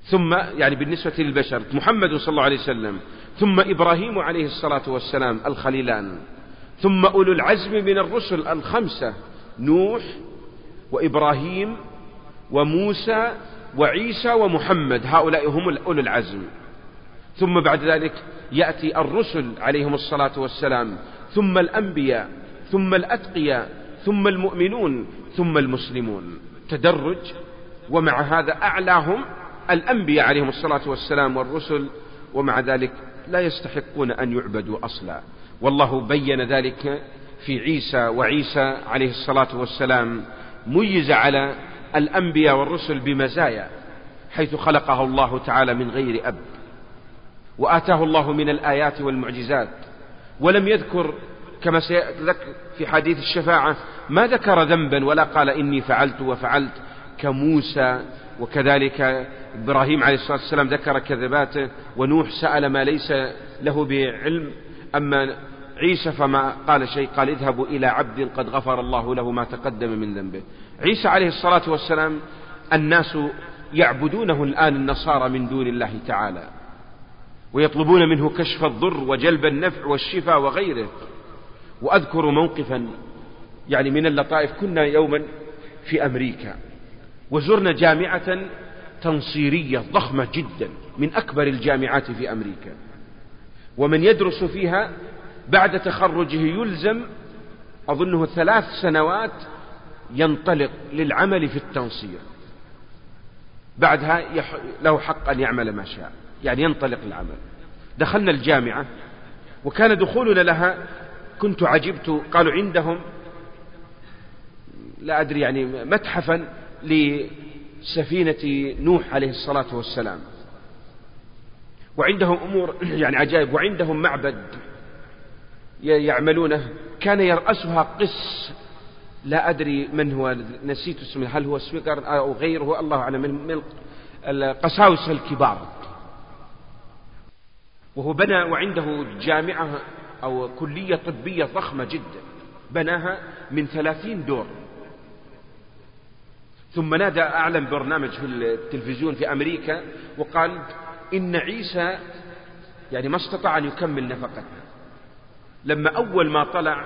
S3: ثم يعني بالنسبة للبشر محمد صلى الله عليه وسلم ثم إبراهيم عليه الصلاة والسلام الخليلان ثم أولو العزم من الرسل الخمسة نوح وإبراهيم وموسى وعيسى ومحمد هؤلاء هم أولو العزم. ثم بعد ذلك يأتي الرسل عليهم الصلاة والسلام ثم الأنبياء ثم الأتقياء ثم المؤمنون ثم المسلمون. تدرج ومع هذا أعلاهم الأنبياء عليهم الصلاة والسلام والرسل ومع ذلك لا يستحقون أن يعبدوا أصلا. والله بين ذلك في عيسى وعيسى عليه الصلاة والسلام ميز على الأنبياء والرسل بمزايا حيث خلقه الله تعالى من غير أب وآتاه الله من الآيات والمعجزات. ولم يذكر كما سيذكر في حديث الشفاعة ما ذكر ذنبا ولا قال إني فعلت وفعلت. كموسى وكذلك إبراهيم عليه الصلاة والسلام ذكر كذباته ونوح سأل ما ليس له بعلم أما عيسى فما قال شيء قال اذهبوا إلى عبد قد غفر الله له ما تقدم من ذنبه عيسى عليه الصلاة والسلام الناس يعبدونه الآن النصارى من دون الله تعالى ويطلبون منه كشف الضر وجلب النفع والشفاء وغيره وأذكر موقفا يعني من اللطائف كنا يوما في أمريكا وزرنا جامعة تنصيرية ضخمة جدا من أكبر الجامعات في أمريكا. ومن يدرس فيها بعد تخرجه يلزم أظنه ثلاث سنوات ينطلق للعمل في التنصير. بعدها له حق أن يعمل ما شاء يعني ينطلق العمل. دخلنا الجامعة وكان دخولنا لها كنت عجبت قالوا عندهم لا أدري يعني متحفا لسفينة نوح عليه الصلاة والسلام. وعندهم أمور يعني عجائب. وعندهم معبد يعملونه. كان يرأسها قس. لا أدري من هو. نسيت اسمه. هل هو سويقر أو غيره؟ الله أعلم. من القساوسة الكبار. وهو بنى وعنده جامعة أو كلية طبية ضخمة جدا. بناها من ثلاثين دور. ثم نادى أعلن برنامج في التلفزيون في أمريكا وقال إن عيسى يعني ما استطاع أن يكمل نفقته. لما أول ما طلع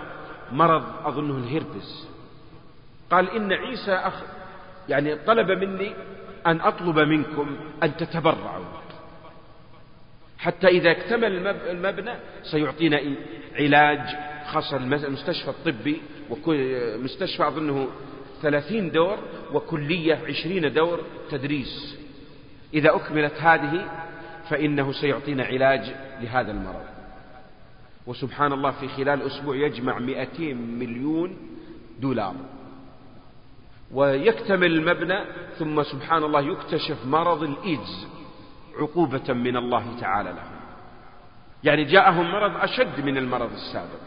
S3: مرض أظنه الهربس. قال إن عيسى أخ يعني طلب مني أن أطلب منكم أن تتبرعوا. حتى إذا اكتمل المبنى سيعطينا علاج خاصة المستشفى الطبي مستشفى أظنه ثلاثين دور وكلية عشرين دور تدريس. إذا أكملت هذه فإنه سيعطينا علاج لهذا المرض. وسبحان الله في خلال أسبوع يجمع 200 مليون دولار. ويكتمل المبنى ثم سبحان الله يكتشف مرض الإيدز عقوبة من الله تعالى له يعني جاءهم مرض أشد من المرض السابق.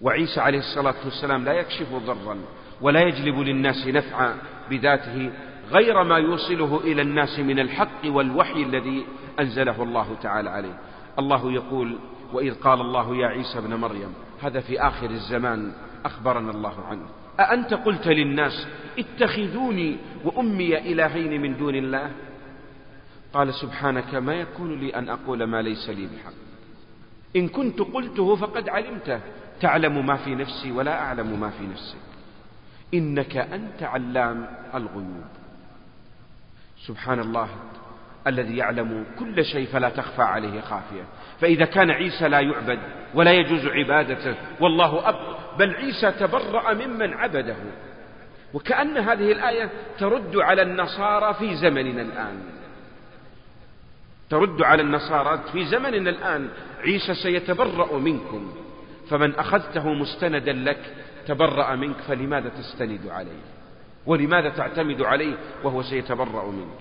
S3: وعيسى عليه الصلاة والسلام لا يكشف ضرا ولا يجلب للناس نفعا بذاته غير ما يوصله إلى الناس من الحق والوحي الذي أنزله الله تعالى عليه. الله يقول وإذ قال الله يا عيسى ابن مريم هذا في آخر الزمان أخبرنا الله عنه. أأنت قلت للناس اتخذوني وأمي إلهين من دون الله؟ قال سبحانك ما يكون لي أن أقول ما ليس لي بحق. إن كنت قلته فقد علمته. تعلم ما في نفسي ولا أعلم ما في نفسك إنك أنت علام الغيوب. سبحان الله الذي يعلم كل شيء فلا تخفى عليه خافية. فإذا كان عيسى لا يعبد ولا يجوز عبادته والله أب بل عيسى تبرأ ممن عبده. وكأن هذه الآية ترد على النصارى في زمننا الآن. ترد على النصارى في زمننا الآن. عيسى سيتبرأ منكم. فمن أخذته مستندا لك تبرأ منك فلماذا تستند عليه؟ ولماذا تعتمد عليه وهو سيتبرأ منك؟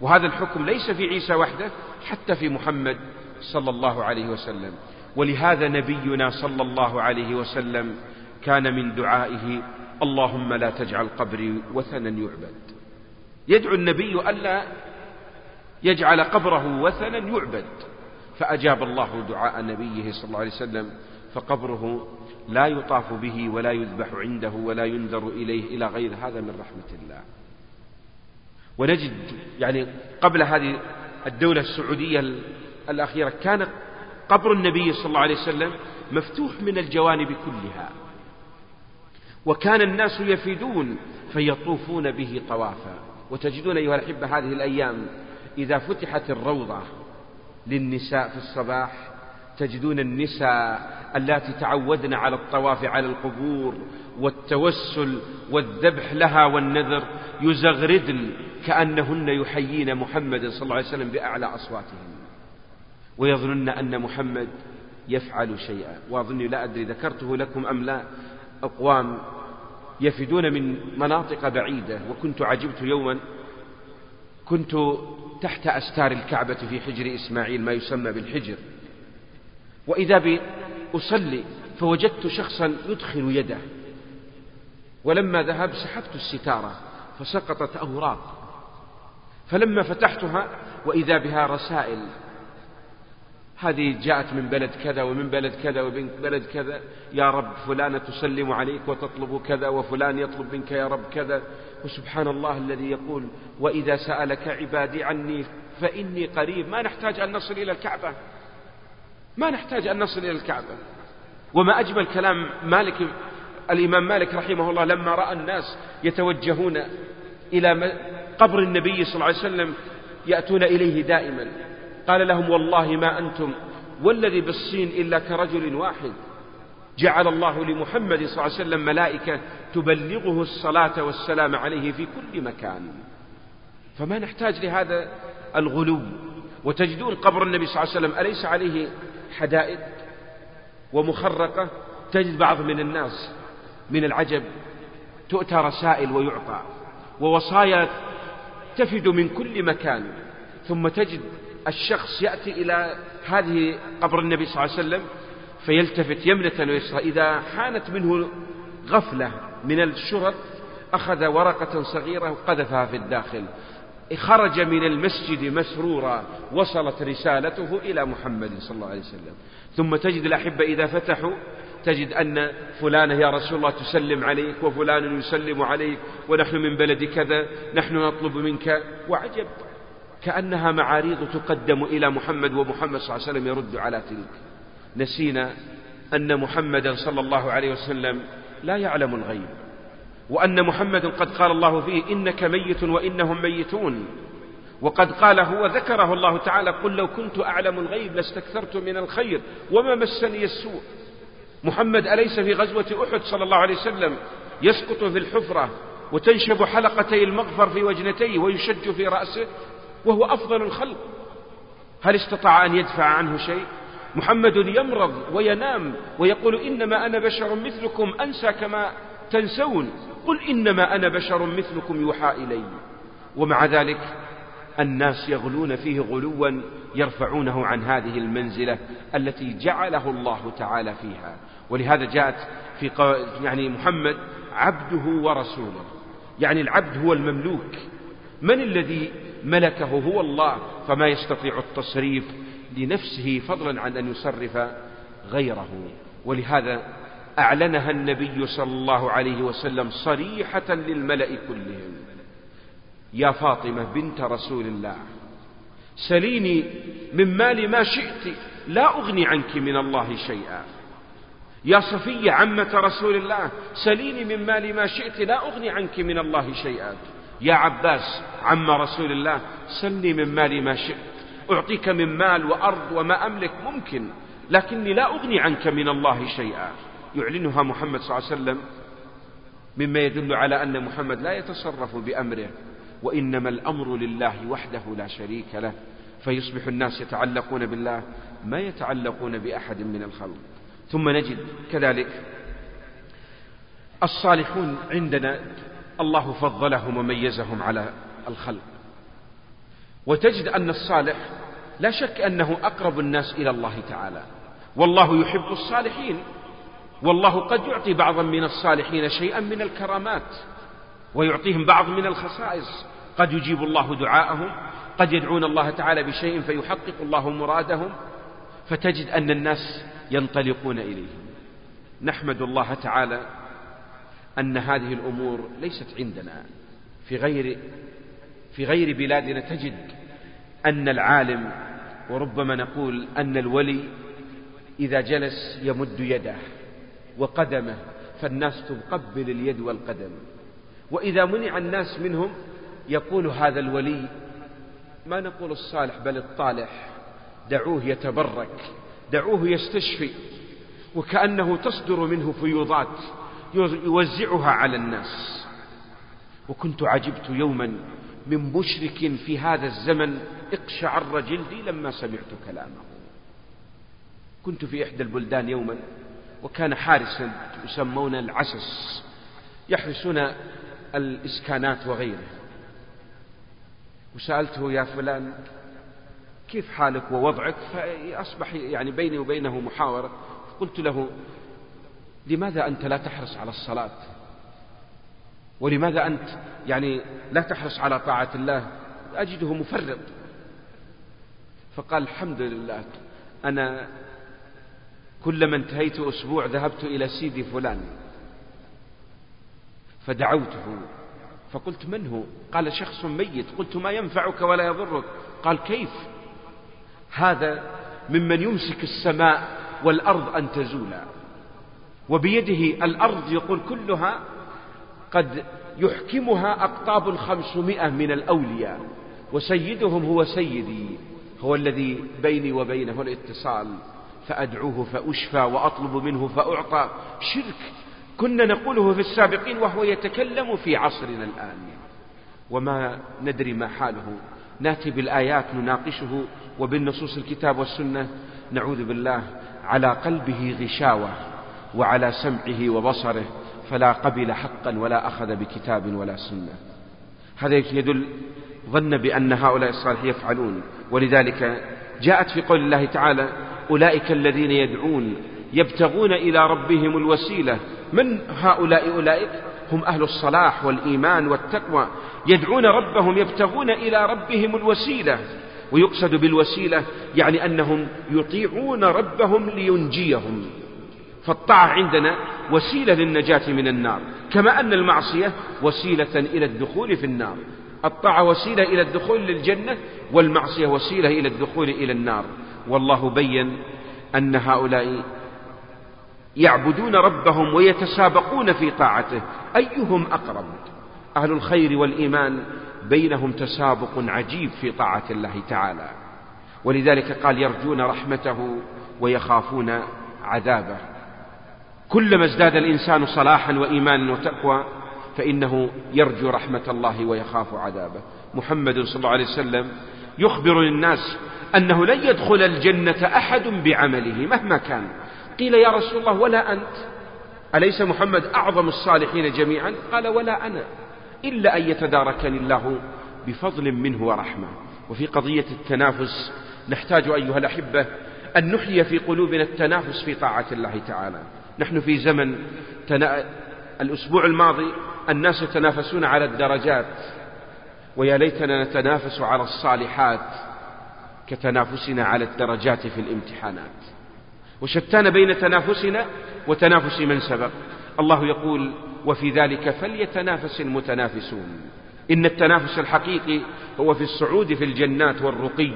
S3: وهذا الحكم ليس في عيسى وحده حتى في محمد صلى الله عليه وسلم. ولهذا نبينا صلى الله عليه وسلم كان من دعائه اللهم لا تجعل قبري وثنا يعبد. يدعو النبي ألا يجعل قبره وثنا يعبد. فأجاب الله دعاء نبيه صلى الله عليه وسلم فقبره لا يطاف به ولا يذبح عنده ولا ينذر إليه إلى غير هذا من رحمة الله. ونجد يعني قبل هذه الدولة السعودية الأخيرة كان قبر النبي صلى الله عليه وسلم مفتوح من الجوانب كلها. وكان الناس يفيدون فيطوفون به طوافا. وتجدون أيها الأحبة هذه الأيام إذا فتحت الروضة للنساء في الصباح تجدون النساء اللاتي تعودن على الطواف على القبور والتوسل والذبح لها والنذر يزغردن كأنهن يحيين محمد صلى الله عليه وسلم بأعلى أصواتهن. ويظنن أن محمد يفعل شيئا. وأظني لا أدري ذكرته لكم أم لا. أقوام يفدون من مناطق بعيدة. وكنت عجبت يوما كنت تحت أستار الكعبة في حجر إسماعيل ما يسمى بالحجر. وإذا بي أصلي فوجدت شخصا يدخل يده ولما ذهب سحبت الستارة فسقطت أوراق فلما فتحتها وإذا بها رسائل هذه جاءت من بلد كذا ومن بلد كذا ومن بلد كذا يا رب فلانة تسلم عليك وتطلب كذا وفلان يطلب منك يا رب كذا وسبحان الله الذي يقول وإذا سألك عبادي عني فإني قريب ما نحتاج أن نصل إلى الكعبة. ما نحتاج أن نصل إلى الكعبة. وما أجمل كلام مالك الإمام مالك رحمه الله لما رأى الناس يتوجهون إلى قبر النبي صلى الله عليه وسلم يأتون إليه دائما. قال لهم والله ما أنتم والذي بالصين إلا كرجل واحد. جعل الله لمحمد صلى الله عليه وسلم ملائكة تبلغه الصلاة والسلام عليه في كل مكان. فما نحتاج لهذا الغلو. وتجدون قبر النبي صلى الله عليه وسلم أليس عليه حدائد ومخرقة تجد بعض من الناس من العجب تؤتى رسائل ويعطى ووصايا تفد من كل مكان ثم تجد الشخص يأتي إلى هذه قبر النبي صلى الله عليه وسلم فيلتفت يمنة ويسرى إذا حانت منه غفلة من الشرط أخذ ورقة صغيرة وقذفها في الداخل خرج من المسجد مسرورا وصلت رسالته إلى محمد صلى الله عليه وسلم. ثم تجد الأحبة إذا فتحوا تجد أن فلانة يا رسول الله تسلم عليك وفلان يسلم عليك ونحن من بلد كذا نحن نطلب منك. وعجب كأنها معاريض تقدم إلى محمد ومحمد صلى الله عليه وسلم يرد على تلك. نسينا أن محمدا صلى الله عليه وسلم لا يعلم الغيب. وأن محمد قد قال الله فيه إنك ميت وإنهم ميتون. وقد قال هو ذكره الله تعالى قل لو كنت أعلم الغيب لاستكثرت من الخير وما مسني السوء. محمد أليس في غزوة أحد صلى الله عليه وسلم؟ يسقط في الحفرة وتنشب حلقتي المغفر في وجنتيه ويشج في رأسه وهو أفضل الخلق. هل استطاع أن يدفع عنه شيء؟ محمد يمرض وينام ويقول إنما أنا بشر مثلكم أنسى كما تنسون. قل إنما أنا بشر مثلكم يوحى إلي. ومع ذلك الناس يغلون فيه غلوا يرفعونه عن هذه المنزلة التي جعله الله تعالى فيها. ولهذا جاءت في يعني محمد عبده ورسوله. يعني العبد هو المملوك. من الذي ملكه هو الله؟ فما يستطيع التصريف لنفسه فضلا عن أن يصرف غيره. ولهذا أعلنها النبي صلى الله عليه وسلم صريحة للملأ كلهم. يا فاطمة بنت رسول الله سليني من مال ما شئت لا أغني عنك من الله شيئا. يا صفية عمة رسول الله سليني من مال ما شئت لا أغني عنك من الله شيئا. يا عباس عم رسول الله سلني من مال ما شئت. أعطيك من مال وأرض وما أملك ممكن لكني لا أغني عنك من الله شيئا. يعلنها محمد صلى الله عليه وسلم مما يدل على أن محمد لا يتصرف بأمره وإنما الأمر لله وحده لا شريك له فيصبح الناس يتعلقون بالله ما يتعلقون بأحد من الخلق. ثم نجد كذلك الصالحون عندنا الله فضلهم وميزهم على الخلق. وتجد أن الصالح لا شك أنه أقرب الناس إلى الله تعالى والله يحب الصالحين. والله قد يعطي بعضا من الصالحين شيئا من الكرامات ويعطيهم بعض من الخصائص. قد يجيب الله دعاءهم قد يدعون الله تعالى بشيء فيحقق الله مرادهم فتجد أن الناس ينطلقون إليهم. نحمد الله تعالى أن هذه الأمور ليست عندنا. في غير في غير بلادنا تجد أن العالم وربما نقول أن الولي إذا جلس يمد يده. وقدمه فالناس تقبل اليد والقدم. وإذا منع الناس منهم يقول هذا الولي ما نقول الصالح بل الطالح دعوه يتبرك دعوه يستشفي وكأنه تصدر منه فيوضات يوزعها على الناس. وكنت عجبت يوما من مشرك في هذا الزمن اقشعر جلدي لما سمعت كلامه. كنت في إحدى البلدان يوما وكان حارسا يسمون العسس يحرسون الإسكانات وغيره. وسألته يا فلان كيف حالك ووضعك؟ فأصبح يعني بيني وبينه محاورة. قلت له لماذا أنت لا تحرص على الصلاة؟ ولماذا أنت يعني لا تحرص على طاعة الله؟ أجده مفرط. فقال الحمد لله أنا كلما انتهيت أسبوع ذهبت إلى سيدي فلان فدعوته فقلت من هو؟ قال شخص ميت. قلت ما ينفعك ولا يضرك. قال كيف؟ هذا ممن يمسك السماء والأرض أن تزولا وبيده الأرض يقول كلها قد يحكمها أقطاب خمسمائة من الأولياء وسيدهم هو سيدي هو الذي بيني وبينه الاتصال. فأدعوه فأشفى وأطلب منه فأعطى. شرك كنا نقوله في السابقين وهو يتكلم في عصرنا الآن. وما ندري ما حاله. نأتي بالآيات نناقشه وبالنصوص الكتاب والسنة. نعوذ بالله على قلبه غشاوة وعلى سمعه وبصره. فلا قبل حقا ولا أخذ بكتاب ولا سنة. هذا يدل ظن بأن هؤلاء الصالحين يفعلون. ولذلك جاءت في قول الله تعالى أولئك الذين يدعون يبتغون إلى ربهم الوسيلة. من هؤلاء أولئك؟ هم أهل الصلاح والإيمان والتقوى. يدعون ربهم يبتغون إلى ربهم الوسيلة. ويقصد بالوسيلة يعني أنهم يطيعون ربهم لينجيهم. فالطاعة عندنا وسيلة للنجاة من النار. كما أن المعصية وسيلة إلى الدخول في النار. الطاعة وسيلة إلى الدخول للجنة والمعصية وسيلة إلى الدخول إلى النار. والله بين أن هؤلاء يعبدون ربهم ويتسابقون في طاعته. أيهم أقرب؟ أهل الخير والإيمان بينهم تسابق عجيب في طاعة الله تعالى. ولذلك قال يرجون رحمته ويخافون عذابه. كلما ازداد الإنسان صلاحا وإيمانا وتقوى فإنه يرجو رحمة الله ويخاف عذابه. محمد صلى الله عليه وسلم يخبر الناس أنه لن يدخل الجنة أحد بعمله مهما كان. قيل يا رسول الله ولا أنت؟ أليس محمد أعظم الصالحين جميعا؟ قال ولا أنا إلا أن يتداركني الله بفضل منه ورحمة. وفي قضية التنافس نحتاج أيها الأحبة أن نحيي في قلوبنا التنافس في طاعة الله تعالى. نحن في زمن تنا... الأسبوع الماضي الناس يتنافسون على الدرجات. ويا ليتنا نتنافس على الصالحات كتنافسنا على الدرجات في الامتحانات. وشتان بين تنافسنا وتنافس من سبق. الله يقول وفي ذلك فليتنافس المتنافسون. إن التنافس الحقيقي هو في الصعود في الجنات والرقي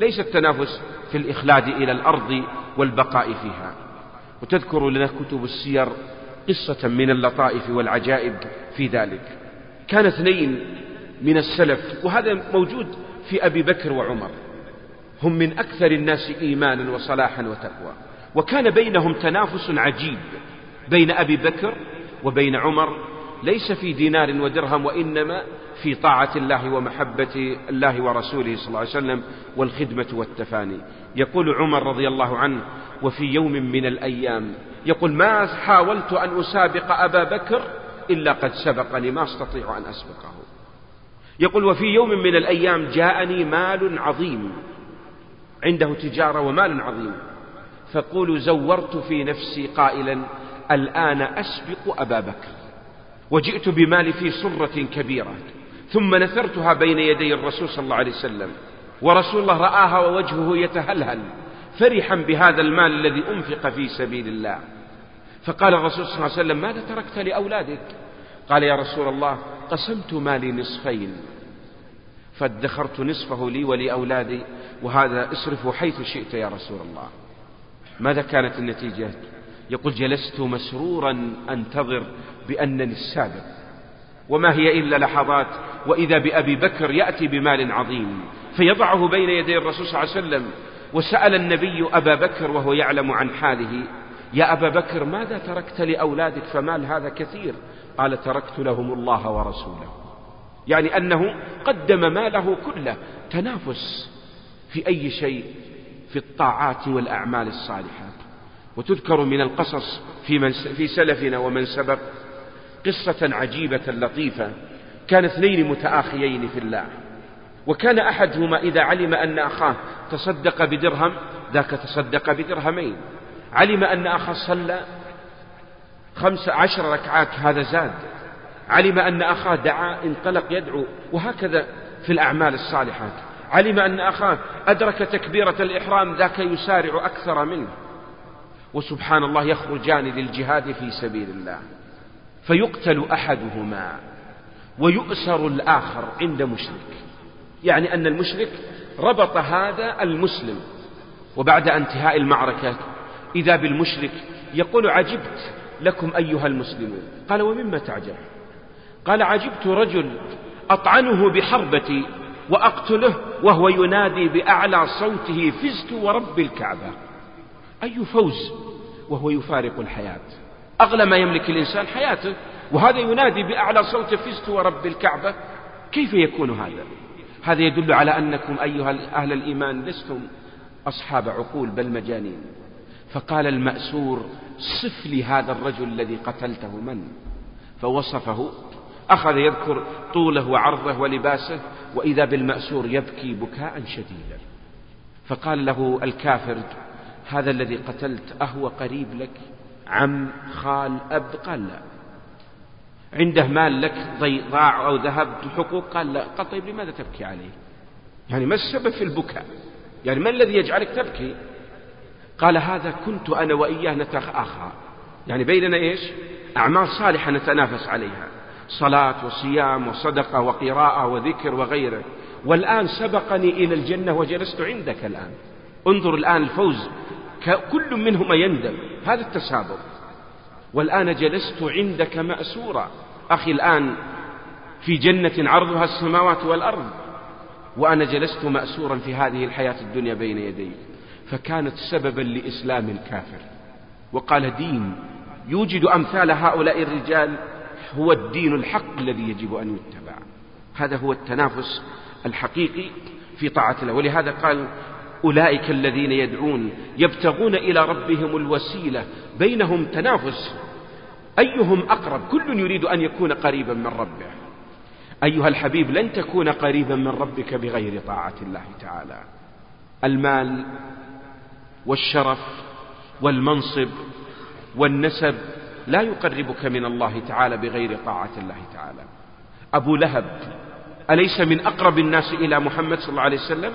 S3: ليس التنافس في الإخلاد إلى الأرض والبقاء فيها. وتذكر لنا كتب السير قصة من اللطائف والعجائب في ذلك. كان اثنين من السلف وهذا موجود في أبي بكر وعمر. هم من أكثر الناس إيمانا وصلاحا وتقوى. وكان بينهم تنافس عجيب بين أبي بكر وبين عمر. ليس في دينار ودرهم وإنما في طاعة الله ومحبة الله ورسوله صلى الله عليه وسلم والخدمة والتفاني. يقول عمر رضي الله عنه وفي يوم من الأيام يقول ما حاولت أن أسابق أبا بكر إلا قد سبقني ما أستطيع أن أسبقه. يقول وفي يوم من الأيام جاءني مال عظيم عنده تجارة ومال عظيم فقولوا زورت في نفسي قائلا الآن أسبق أبا بكر وجئت بمالي في صرة كبيرة ثم نثرتها بين يدي الرسول صلى الله عليه وسلم ورسول الله رآها ووجهه يتهلهل فرحا بهذا المال الذي أنفق في سبيل الله فقال الرسول صلى الله عليه وسلم ماذا تركت لأولادك؟ قال يا رسول الله قسمت مالي نصفين فادخرت نصفه لي ولأولادي وهذا اصرفه حيث شئت يا رسول الله. ماذا كانت النتيجة؟ يقول جلست مسرورا أنتظر بأنني السابق. وما هي إلا لحظات وإذا بأبي بكر يأتي بمال عظيم فيضعه بين يدي الرسول صلى الله عليه وسلم وسأل النبي أبا بكر وهو يعلم عن حاله يا أبا بكر ماذا تركت لأولادك؟ فمال هذا كثير. قال تركت لهم الله ورسوله. يعني أنه قدم ماله كله تنافس في أي شيء في الطاعات والأعمال الصالحات. وتذكر من القصص في, من في سلفنا ومن سبق قصة عجيبة لطيفة. كان اثنين متآخيين في الله. وكان أحدهما إذا علم أن أخاه تصدق بدرهم ذاك تصدق بدرهمين. علم أن أخاه صلى خمس عشر ركعات هذا زاد. علم أن أخاه دعا انطلق يدعو وهكذا في الأعمال الصالحات. علم أن أخاه أدرك تكبيرة الإحرام ذاك يسارع أكثر منه. وسبحان الله يخرجان للجهاد في سبيل الله. فيقتل أحدهما ويؤسر الآخر عند مشرك. يعني أن المشرك ربط هذا المسلم. وبعد انتهاء المعركة إذا بالمشرك يقول عجبت. لكم أيها المسلمون. قال ومما تعجب؟ قال عجبت رجل أطعنه بحربتي وأقتله وهو ينادي بأعلى صوته فزت ورب الكعبة. أي فوز؟ وهو يفارق الحياة. أغلى ما يملك الإنسان حياته وهذا ينادي بأعلى صوت فزت ورب الكعبة. كيف يكون هذا؟ هذا يدل على أنكم أيها أهل الإيمان لستم أصحاب عقول بل مجانين. فقال المأسور صف لي هذا الرجل الذي قتلته من؟ فوصفه أخذ يذكر طوله وعرضه ولباسه وإذا بالمأسور يبكي بكاء شديدا. فقال له الكافر هذا الذي قتلت أهو قريب لك عم خال أب؟ قال لا. عنده مال لك ضاع أو ذهب حقوق؟ قال لا. قال طيب لماذا تبكي عليه؟ يعني ما السبب في البكاء؟ يعني ما الذي يجعلك تبكي؟ قال هذا كنت أنا وإياه نتأخى. يعني بيننا إيش؟ أعمال صالحة نتنافس عليها. صلاة وصيام وصدقة وقراءة وذكر وغيره. والآن سبقني إلى الجنة وجلست عندك الآن. انظر الآن الفوز. كل منهما يندم. هذا التسابق. والآن جلست عندك مأسورا. أخي الآن في جنة عرضها السماوات والأرض. وأنا جلست مأسورا في هذه الحياة الدنيا بين يدي. فكانت سببا لإسلام الكافر. وقال دين يوجد أمثال هؤلاء الرجال هو الدين الحق الذي يجب أن يتبع. هذا هو التنافس الحقيقي في طاعة الله. ولهذا قال أولئك الذين يدعون يبتغون إلى ربهم الوسيلة بينهم تنافس. أيهم أقرب؟ كل يريد أن يكون قريبا من ربه. أيها الحبيب لن تكون قريبا من ربك بغير طاعة الله تعالى. المال والشرف والمنصب والنسب لا يقربك من الله تعالى بغير طاعة الله تعالى. أبو لهب أليس من أقرب الناس إلى محمد صلى الله عليه وسلم؟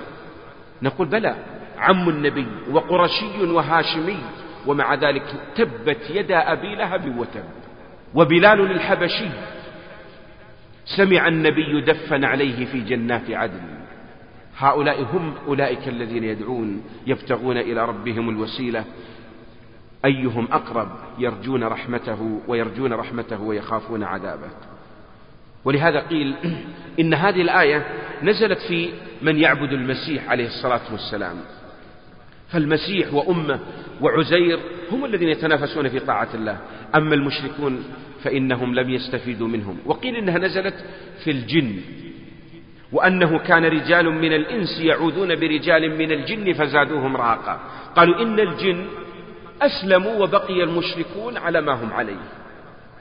S3: نقول بلى عم النبي وقرشي وهاشمي ومع ذلك تبت يدا أبي لهب وتب. وبلال الحبشي سمع النبي دفن عليه في جنات عدن. هؤلاء هم أولئك الذين يدعون يبتغون إلى ربهم الوسيلة. أيهم أقرب يرجون رحمته ويرجون رحمته ويخافون عذابه. ولهذا قيل إن هذه الآية نزلت في من يعبد المسيح عليه الصلاة والسلام. فالمسيح وأمه وعزير هم الذين يتنافسون في طاعة الله. أما المشركون فإنهم لم يستفيدوا منهم. وقيل إنها نزلت في الجن. وأنه كان رجال من الإنس يعوذون برجال من الجن فزادوهم رهقا قالوا إن الجن أسلموا وبقي المشركون على ما هم عليه.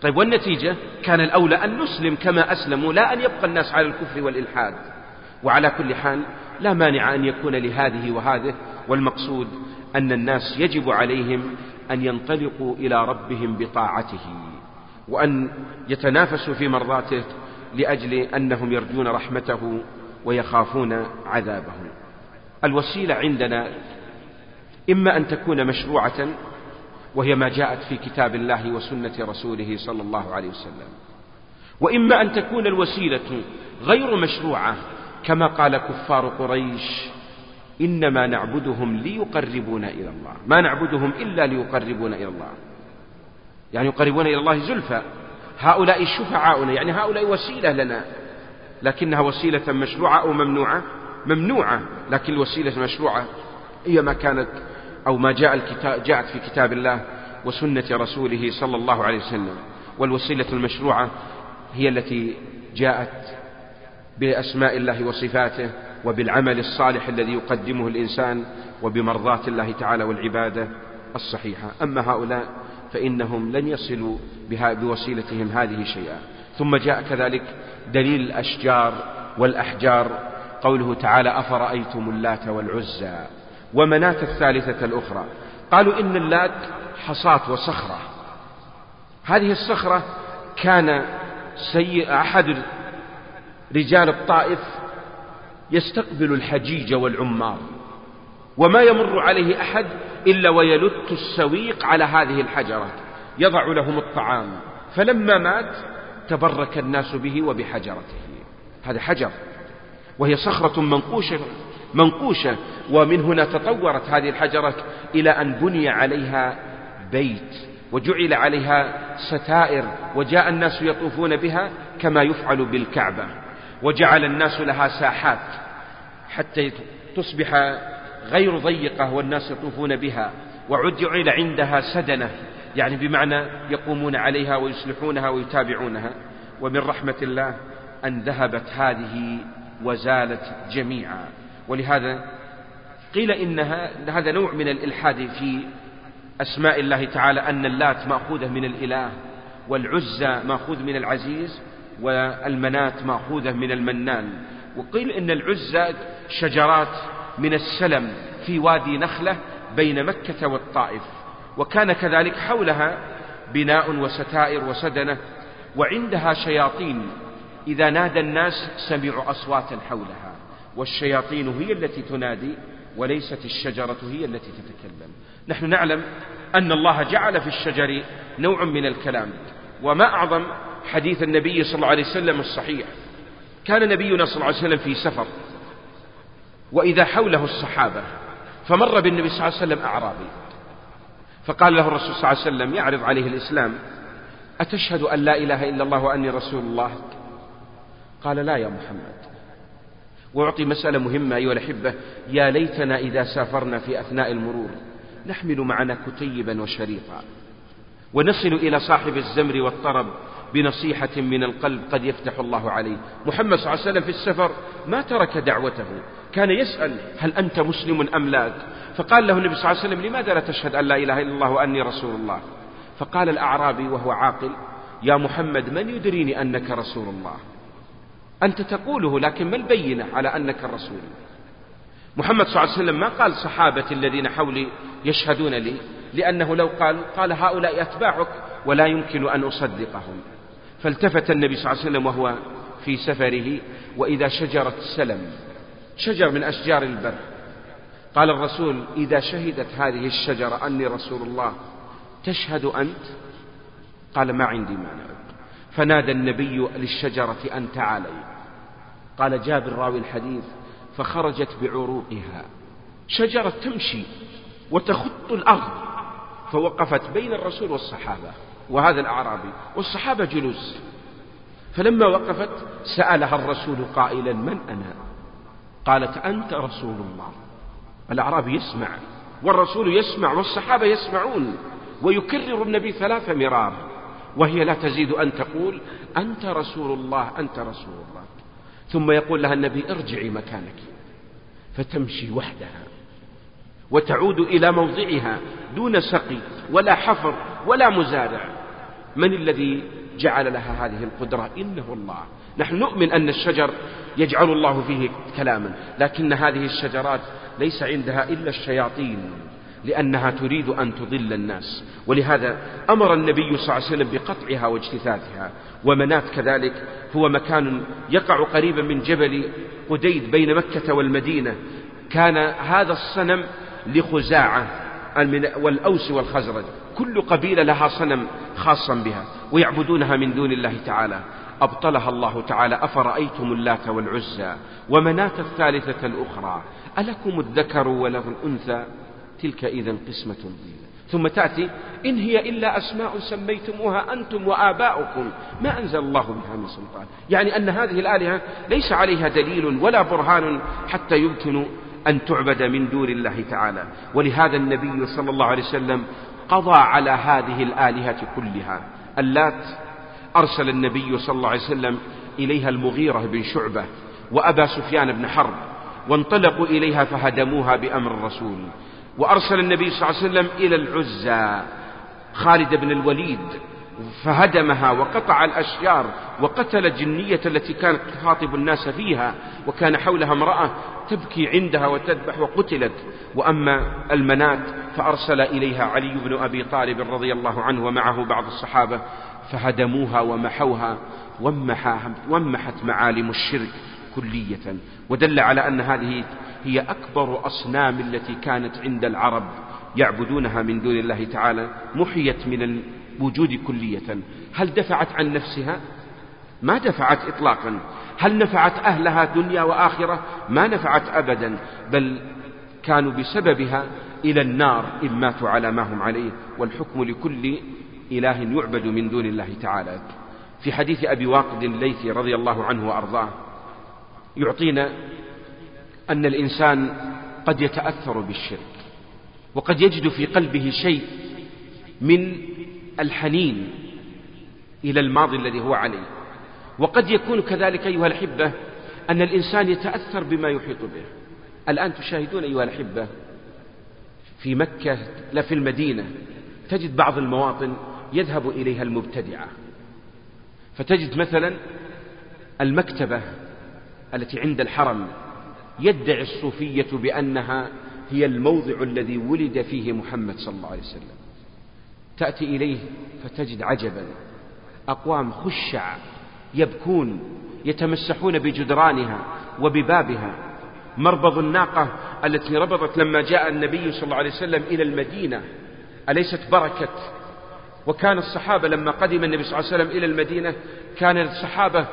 S3: طيب والنتيجة؟ كان الأولى أن نسلم كما أسلموا لا أن يبقى الناس على الكفر والإلحاد. وعلى كل حال لا مانع أن يكون لهذه وهذه والمقصود أن الناس يجب عليهم أن ينطلقوا إلى ربهم بطاعته وأن يتنافسوا في مرضاته لأجل أنهم يرجون رحمته ويخافون عذابه. الوسيلة عندنا إما أن تكون مشروعة وهي ما جاءت في كتاب الله وسنة رسوله صلى الله عليه وسلم وإما أن تكون الوسيلة غير مشروعة كما قال كفار قريش إنما نعبدهم ليقربونا إلى الله. ما نعبدهم إلا ليقربونا إلى الله. يعني يقربون إلى الله زلفى. هؤلاء شفعاؤنا يعني هؤلاء وسيلة لنا. لكنها وسيلة مشروعة أو ممنوعة؟ ممنوعة لكن الوسيلة المشروعة هي ما كانت أو ما جاء الكتاب جاءت في كتاب الله وسنة رسوله صلى الله عليه وسلم. والوسيلة المشروعة هي التي جاءت بأسماء الله وصفاته وبالعمل الصالح الذي يقدمه الإنسان وبمرضاة الله تعالى والعبادة الصحيحة. أما هؤلاء فإنهم لن يصلوا بوسيلتهم هذه شيئا. ثم جاء كذلك دليل الأشجار والأحجار. قوله تعالى أفرأيتم اللات والعزى ومناة الثالثة الأخرى. قالوا إن اللات حصاة وصخرة. هذه الصخرة كان سيء أحد رجال الطائف يستقبل الحجيج والعمار. وما يمر عليه أحد إلا ويلت السويق على هذه الحجرات يضع لهم الطعام. فلما مات تبرك الناس به وبحجرته. هذا حجر وهي صخرة منقوشة منقوشة. ومن هنا تطورت هذه الحجرة إلى أن بني عليها بيت وجعل عليها ستائر وجاء الناس يطوفون بها كما يفعل بالكعبة. وجعل الناس لها ساحات حتى تصبح غير ضيقة والناس يطوفون بها وجعل عندها سدنة يعني بمعنى يقومون عليها ويصلحونها ويتابعونها. ومن رحمة الله أن ذهبت هذه وزالت جميعا. ولهذا قيل إنها هذا نوع من الإلحاد في أسماء الله تعالى أن اللات مأخوذة من الإله والعزى مأخوذ من العزيز والمنات مأخوذة من المنان. وقيل إن العزى شجرات من السلم في وادي نخلة بين مكة والطائف. وكان كذلك حولها بناء وستائر وسدنة وعندها شياطين. إذا نادى الناس سمعوا أصواتا حولها والشياطين هي التي تنادي وليست الشجرة هي التي تتكلم. نحن نعلم أن الله جعل في الشجر نوع من الكلام. وما أعظم حديث النبي صلى الله عليه وسلم الصحيح. كان نبينا صلى الله عليه وسلم في سفر. وإذا حوله الصحابة فمر بالنبي صلى الله عليه وسلم أعرابي. فقال له الرسول صلى الله عليه وسلم يعرض عليه الإسلام أتشهد أن لا إله إلا الله وأني رسول الله؟ قال لا يا محمد. وأعطي مسألة مهمة أيها الأحبة. يا ليتنا إذا سافرنا في أثناء المرور نحمل معنا كتيبا وشريطا ونصل إلى صاحب الزمر والطرب بنصيحة من القلب قد يفتح الله عليه. محمد صلى الله عليه وسلم في السفر ما ترك دعوته. كان يسأل هل أنت مسلم أم لا. فقال له النبي صلى الله عليه وسلم لماذا لا تشهد أن لا إله إلا الله وأني رسول الله؟ فقال الأعرابي وهو عاقل يا محمد من يدريني أنك رسول الله؟ أنت تقوله لكن ما البينة على أنك الرسول محمد صلى الله عليه وسلم ما قال صحابة الذين حولي يشهدون لي لأنه لو قال قال هؤلاء أتباعك ولا يمكن أن أصدقهم. فالتفت النبي صلى الله عليه وسلم وهو في سفره وإذا شجرة سلم شجر من أشجار البر. قال الرسول إذا شهدت هذه الشجرة أني رسول الله تشهد أنت؟ قال ما عندي مانع. فنادى النبي للشجرة أن تعالي. قال جابر راوي الحديث فخرجت بعروقها. شجرة تمشي وتخط الأرض فوقفت بين الرسول والصحابة. وهذا الأعرابي والصحابة جلوس. فلما وقفت سألها الرسول قائلا من أنا؟ قالت أنت رسول الله. الأعرابي يسمع والرسول يسمع والصحابة يسمعون ويكرر النبي ثلاث مرار وهي لا تزيد أن تقول أنت رسول الله أنت رسول الله. ثم يقول لها النبي ارجعي مكانك. فتمشي وحدها وتعود إلى موضعها دون سقي ولا حفر ولا مزارع. من الذي جعل لها هذه القدرة؟ إنه الله. نحن نؤمن أن الشجر يجعل الله فيه كلاما لكن هذه الشجرات ليس عندها إلا الشياطين لأنها تريد أن تضل الناس. ولهذا أمر النبي صلى الله عليه وسلم بقطعها واجتثاثها. ومنات كذلك هو مكان يقع قريبا من جبل قديد بين مكة والمدينة. كان هذا الصنم لخزاعة والأوس والخزرج. كل قبيلة لها صنم خاصا بها ويعبدونها من دون الله تعالى. أبطلها الله تعالى. أفرأيتم اللات والعزى ومناة الثالثة الأخرى. ألكم الذكر وله الأنثى؟ تلك إذا قسمة ضيزى ثم تأتي إن هي إلا أسماء سميتموها أنتم وآباؤكم. ما أنزل الله بها من سلطان. يعني أن هذه الآلهة ليس عليها دليل ولا برهان حتى يمكن أن تعبد من دون الله تعالى. ولهذا النبي صلى الله عليه وسلم قضى على هذه الآلهة كلها. اللات أرسل النبي صلى الله عليه وسلم إليها المغيرة بن شعبة وأبا سفيان بن حرب وانطلقوا إليها فهدموها بأمر الرسول. وأرسل النبي صلى الله عليه وسلم إلى العزى خالد بن الوليد فهدمها وقطع الأشجار وقتل الجنية التي كانت تخاطب الناس فيها وكان حولها امرأة تبكي عندها وتذبح وقتلت. وأما المنات فأرسل إليها علي بن أبي طالب رضي الله عنه ومعه بعض الصحابة فهدموها ومحوها ومحت معالم الشرك كلية. ودل على أن هذه هي أكبر أصنام التي كانت عند العرب يعبدونها من دون الله تعالى محيت من الوجود كلية. هل دفعت عن نفسها؟ ما دفعت إطلاقا. هل نفعت أهلها دنيا وآخرة؟ ما نفعت أبدا. بل كانوا بسببها إلى النار إن ماتوا على ما هم عليه. والحكم لكل إله يعبد من دون الله تعالى. في حديث أبي واقد الليثي رضي الله عنه وأرضاه يعطينا أن الإنسان قد يتأثر بالشرك وقد يجد في قلبه شيء من الحنين إلى الماضي الذي هو عليه. وقد يكون كذلك أيها الأحبة أن الإنسان يتأثر بما يحيط به. الآن تشاهدون أيها الأحبة في مكة لا في المدينة تجد بعض المواطن يذهب إليها المبتدعة. فتجد مثلا المكتبة التي عند الحرم يدعي الصوفية بأنها هي الموضع الذي ولد فيه محمد صلى الله عليه وسلم. تأتي إليه فتجد عجبا. أقوام خشع يبكون يتمسحون بجدرانها وببابها. مربض الناقة التي ربضت لما جاء النبي صلى الله عليه وسلم إلى المدينة. أليست بركة؟ وكان الصحابة لما قدم النبي صلى الله عليه وسلم إلى المدينة كان الصحابة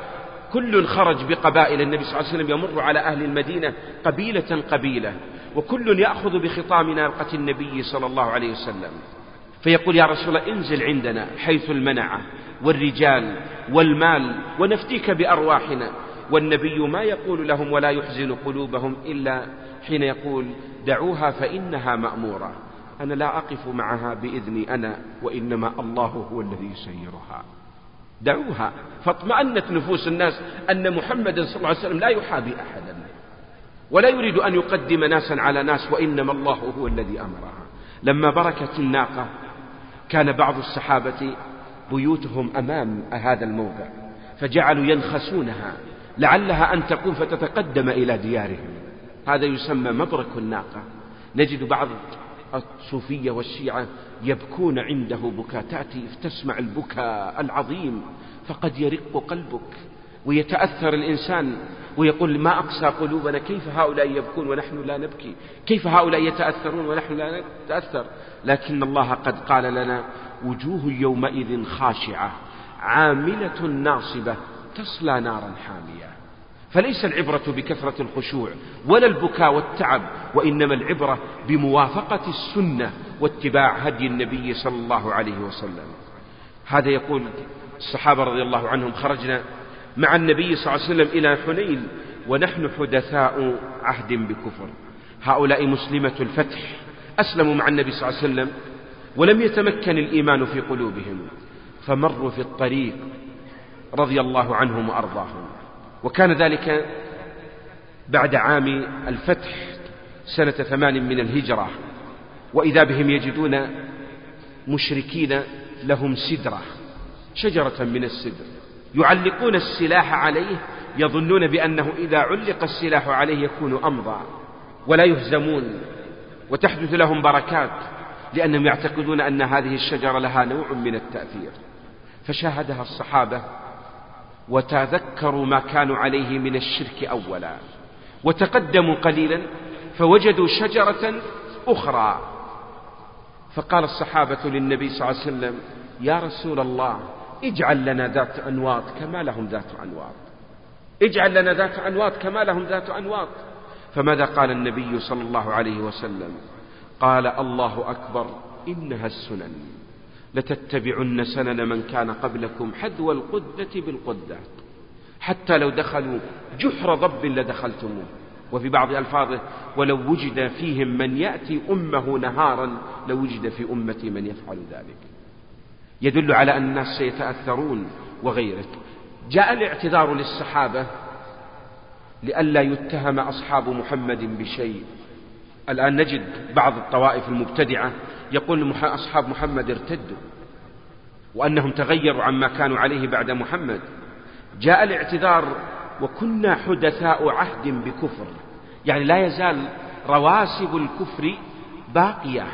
S3: كل خرج بقبائل النبي صلى الله عليه وسلم يمر على أهل المدينة قبيلة قبيلة وكل يأخذ بخطام ناقة النبي صلى الله عليه وسلم. فيقول يا رسول الله انزل عندنا حيث المنعة والرجال والمال ونفتيك بأرواحنا. والنبي ما يقول لهم ولا يحزن قلوبهم إلا حين يقول دعوها فإنها مأمورة. أنا لا أقف معها بإذني أنا وإنما الله هو الذي يسيرها. دعوها. فاطمأنت نفوس الناس أن محمدا صلى الله عليه وسلم لا يحابي أحدا ولا يريد أن يقدم ناسا على ناس وإنما الله هو الذي أمرها. لما بركت الناقة كان بعض الصحابة بيوتهم أمام هذا الموضع فجعلوا ينخسونها لعلها أن تقوم فتتقدم إلى ديارهم. هذا يسمى مبرك الناقة. نجد بعض الصوفية والشيعة يبكون عنده بكاء تأتي تسمع البكاء العظيم فقد يرق قلبك. ويتأثر الإنسان ويقول ما أقسى قلوبنا كيف هؤلاء يبكون ونحن لا نبكي؟ كيف هؤلاء يتأثرون ونحن لا نتأثر؟ لكن الله قد قال لنا وجوه يومئذ خاشعة عاملة ناصبة تصلى نارا حامية. فليس العبرة بكثرة الخشوع ولا البكاء والتعب وإنما العبرة بموافقة السنة واتباع هدي النبي صلى الله عليه وسلم. هذا يقول الصحابة رضي الله عنهم خرجنا مع النبي صلى الله عليه وسلم إلى حنين ونحن حدثاء عهد بكفر. هؤلاء مسلمة الفتح أسلموا مع النبي صلى الله عليه وسلم ولم يتمكن الإيمان في قلوبهم فمروا في الطريق رضي الله عنهم وأرضاهم. وكان ذلك بعد عام الفتح سنة ثمان من الهجرة. وإذا بهم يجدون مشركين لهم سدرة شجرة من السدر. يعلقون السلاح عليه يظنون بأنه إذا علق السلاح عليه يكون أمضى ولا يهزمون وتحدث لهم بركات لأنهم يعتقدون أن هذه الشجرة لها نوع من التأثير. فشاهدها الصحابة وتذكروا ما كانوا عليه من الشرك أولا وتقدموا قليلا فوجدوا شجرة أخرى. فقال الصحابة للنبي صلى الله عليه وسلم يا رسول الله اجعل لنا ذات أنواط كما لهم ذات أنواط. اجعل لنا ذات أنواط كما لهم ذات أنواط. فماذا قال النبي صلى الله عليه وسلم؟ قال الله أكبر إنها السنن. لتتبعن سنن من كان قبلكم حذو القدة بالقدة. حتى لو دخلوا جحر ضب لدخلتموه. وفي بعض ألفاظه ولو وجد فيهم من يأتي أمه نهارا لوجد في أمتي من يفعل ذلك. يدل على أن الناس سيتأثرون وغيره جاء الاعتذار للصحابة لئلا يتهم أصحاب محمد بشيء. الآن نجد بعض الطوائف المبتدعة يقول أصحاب محمد ارتدوا وأنهم تغيروا عما كانوا عليه بعد محمد. جاء الاعتذار وكنا حدثاء عهد بكفر. يعني لا يزال رواسب الكفر باقية.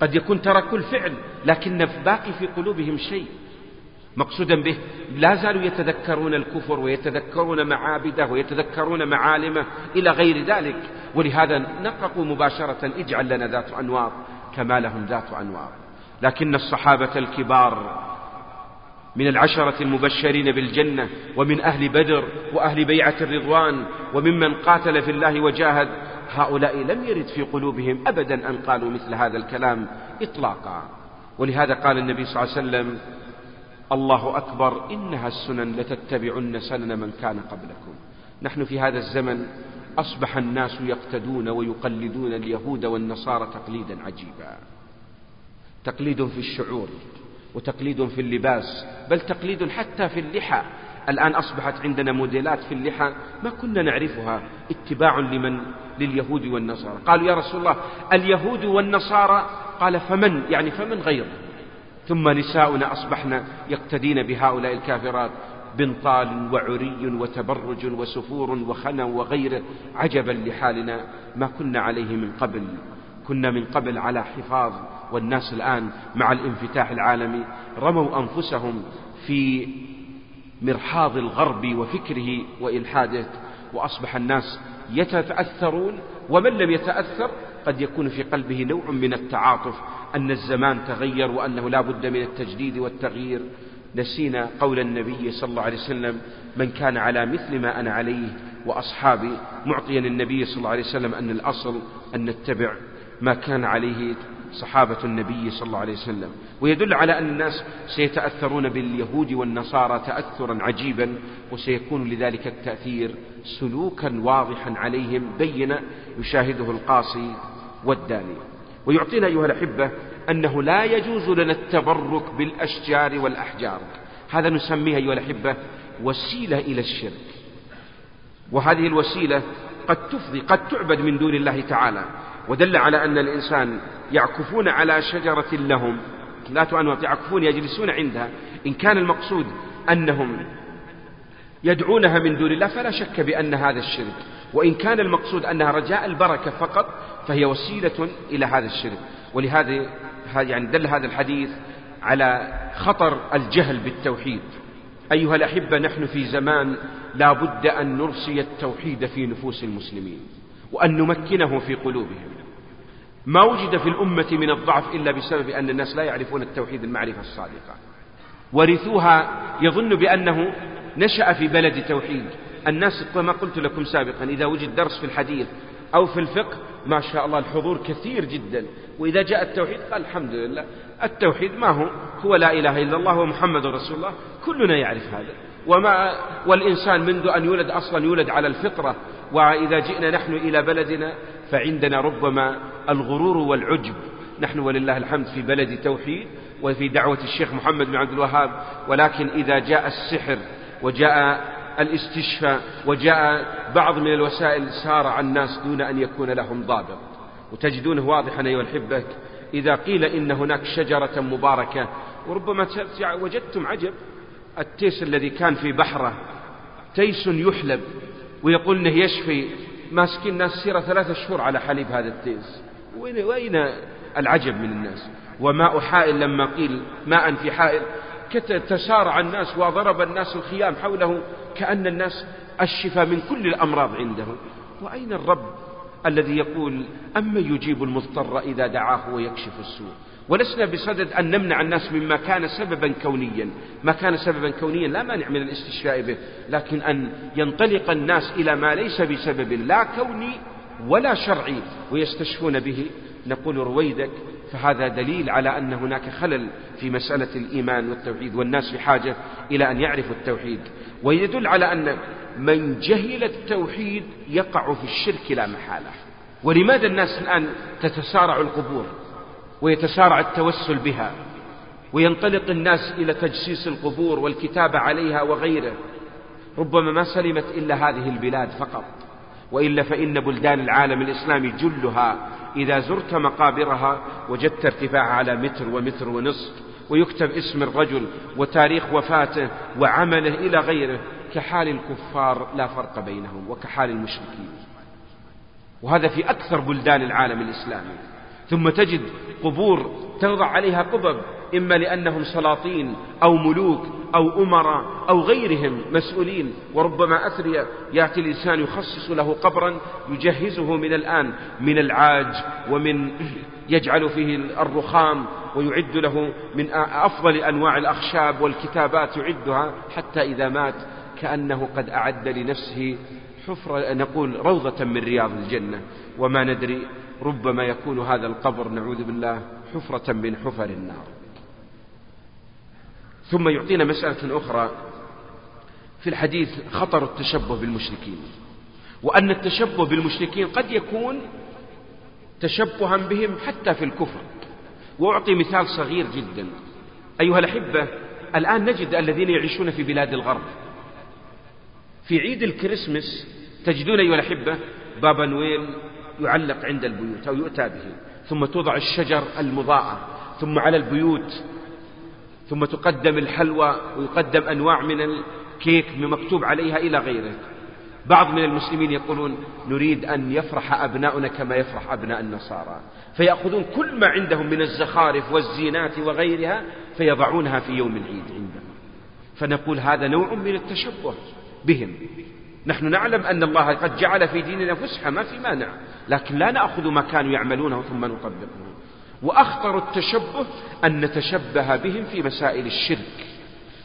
S3: قد يكون تركوا الفعل لكن باقي في قلوبهم شيء. مقصودا به لا زالوا يتذكرون الكفر ويتذكرون معابده ويتذكرون معالمه إلى غير ذلك. ولهذا نققوا مباشرة اجعل لنا ذات أنوار كما لهم ذات أنوار. لكن الصحابة الكبار من العشرة المبشرين بالجنة ومن أهل بدر وأهل بيعة الرضوان وممن قاتل في الله وجاهد هؤلاء لم يرد في قلوبهم أبدا أن قالوا مثل هذا الكلام إطلاقا. ولهذا قال النبي صلى الله عليه وسلم الله أكبر إنها السنن لتتبعن سنن من كان قبلكم. نحن في هذا الزمن أصبح الناس يقتدون ويقلدون اليهود والنصارى تقليدا عجيبا. تقليد في الشعور وتقليد في اللباس بل تقليد حتى في اللحى. الآن أصبحت عندنا موديلات في اللحى ما كنا نعرفها اتباع لمن؟ لليهود والنصارى. قالوا يا رسول الله اليهود والنصارى؟ قال فمن؟ يعني فمن غيره ثم نساؤنا أصبحن يقتدين بهؤلاء الكافرات بنطال وعري وتبرج وسفور وخنا وغيره عجبا لحالنا ما كنا عليه من قبل. كنا من قبل على حفاظ والناس الآن مع الانفتاح العالمي رموا أنفسهم في مرحاض الغرب وفكره وإلحاده وأصبح الناس يتأثرون ومن لم يتأثر قد يكون في قلبه نوع من التعاطف أن الزمان تغير وأنه لا بد من التجديد والتغيير. نسينا قول النبي صلى الله عليه وسلم من كان على مثل ما أنا عليه وأصحابي. معطيا النبي صلى الله عليه وسلم أن الأصل أن نتبع ما كان عليه صحابة النبي صلى الله عليه وسلم. ويدل على أن الناس سيتأثرون باليهود والنصارى تأثرا عجيبا وسيكون لذلك التأثير سلوكا واضحا عليهم بين يشاهده القاصي والداني. ويعطينا أيها الأحبة أنه لا يجوز لنا التبرك بالأشجار والأحجار. هذا نسميه أيها الأحبة وسيلة إلى الشرك. وهذه الوسيلة قد تفضي قد تعبد من دون الله تعالى. ودل على أن الإنسان يعكفون على شجرة لهم. لا تؤنوت يعكفون يجلسون عندها. إن كان المقصود أنهم يدعونها من دون الله فلا شك بأن هذا الشرك. وإن كان المقصود أنها رجاء البركة فقط فهي وسيلة إلى هذا الشرك. ولهذا يعني دل هذا الحديث على خطر الجهل بالتوحيد. أيها الأحبة نحن في زمان لا بد أن نرسي التوحيد في نفوس المسلمين وأن نمكنه في قلوبهم. ما وجد في الأمة من الضعف إلا بسبب أن الناس لا يعرفون التوحيد المعرفة الصادقة. ورثوها يظن بأنه نشأ في بلد توحيد. الناس كما قلت لكم سابقا إذا وجد درس في الحديث أو في الفقه ما شاء الله الحضور كثير جدا. وإذا جاء التوحيد قال الحمد لله. التوحيد ما هو؟ هو لا إله إلا الله ومحمد رسول الله. كلنا يعرف هذا. وما والإنسان منذ أن يولد أصلا يولد على الفطرة. وإذا جئنا نحن إلى بلدنا فعندنا ربما الغرور والعجب. نحن ولله الحمد في بلد توحيد وفي دعوة الشيخ محمد بن عبد الوهاب ولكن إذا جاء السحر وجاء الاستشفاء وجاء بعض من الوسائل سارع الناس دون أن يكون لهم ضابط. وتجدونه واضحا أيها الأحبة إذا قيل إن هناك شجرة مباركة وربما وجدتم عجب. التيس الذي كان في بحره تيس يحلب ويقول إنه يشفي مساكين الناس سيرة ثلاثة شهور على حليب هذا التيس. وين, وين العجب من الناس؟ وماء حائل لما قيل ماء في حائل. تسارع الناس وضرب الناس الخيام حوله كأن الناس الشفاء من كل الأمراض عندهم وأين الرب الذي يقول أما يجيب المضطر إذا دعاه ويكشف السوء؟ ولسنا بصدد أن نمنع الناس مما كان سببا كونيا. ما كان سببا كونيا لا مانع من الاستشفاء به لكن أن ينطلق الناس إلى ما ليس بسبب لا كوني ولا شرعي ويستشفون به. نقول رويدك فهذا دليل على أن هناك خلل في مسألة الإيمان والتوحيد والناس بحاجة إلى أن يعرفوا التوحيد. ويدل على أن من جهل التوحيد يقع في الشرك لا محالة. ولماذا الناس الآن تتسارع القبور؟ ويتسارع التوسل بها وينطلق الناس إلى تجسيس القبور والكتابة عليها وغيره. ربما ما سلمت إلا هذه البلاد فقط وإلا فإن بلدان العالم الإسلامي جلها إذا زرت مقابرها وجدت ارتفاعها على متر ومتر ونصف ويكتب اسم الرجل وتاريخ وفاته وعمله إلى غيره كحال الكفار لا فرق بينهم وكحال المشركين. وهذا في أكثر بلدان العالم الإسلامي. ثم تجد قبور توضع عليها قبب إما لأنهم سلاطين أو ملوك أو أمراء أو غيرهم مسؤولين وربما أثرياء. يأتي الإنسان يخصص له قبرا يجهزه من الآن من العاج ومن يجعل فيه الرخام ويعد له من أفضل أنواع الأخشاب والكتابات يعدها حتى إذا مات كأنه قد أعد لنفسه حفرة نقول روضة من رياض الجنة. وما ندري ربما يكون هذا القبر نعوذ بالله حفرة من حفر النار. ثم يعطينا مسألة أخرى في الحديث خطر التشبه بالمشركين وأن التشبه بالمشركين قد يكون تشبها بهم حتى في الكفر. وأعطي مثال صغير جدا. أيها الأحبة الآن نجد الذين يعيشون في بلاد الغرب. في عيد الكريسماس تجدون أيها الأحبة بابا نويل يعلق عند البيوت أو يؤتى به. ثم توضع الشجر المضاءة. ثم على البيوت. ثم تقدم الحلوى ويقدم أنواع من الكيك مكتوب عليها إلى غيره بعض من المسلمين يقولون نريد أن يفرح أبناؤنا كما يفرح أبناء النصارى. فيأخذون كل ما عندهم من الزخارف والزينات وغيرها فيضعونها في يوم العيد عندهم. فنقول هذا نوع من التشبه بهم. نحن نعلم أن الله قد جعل في ديننا فسحة ما في مانع. لكن لا نأخذ ما كانوا يعملونه ثم نطبقه. وأخطر التشبه أن نتشبه بهم في مسائل الشرك.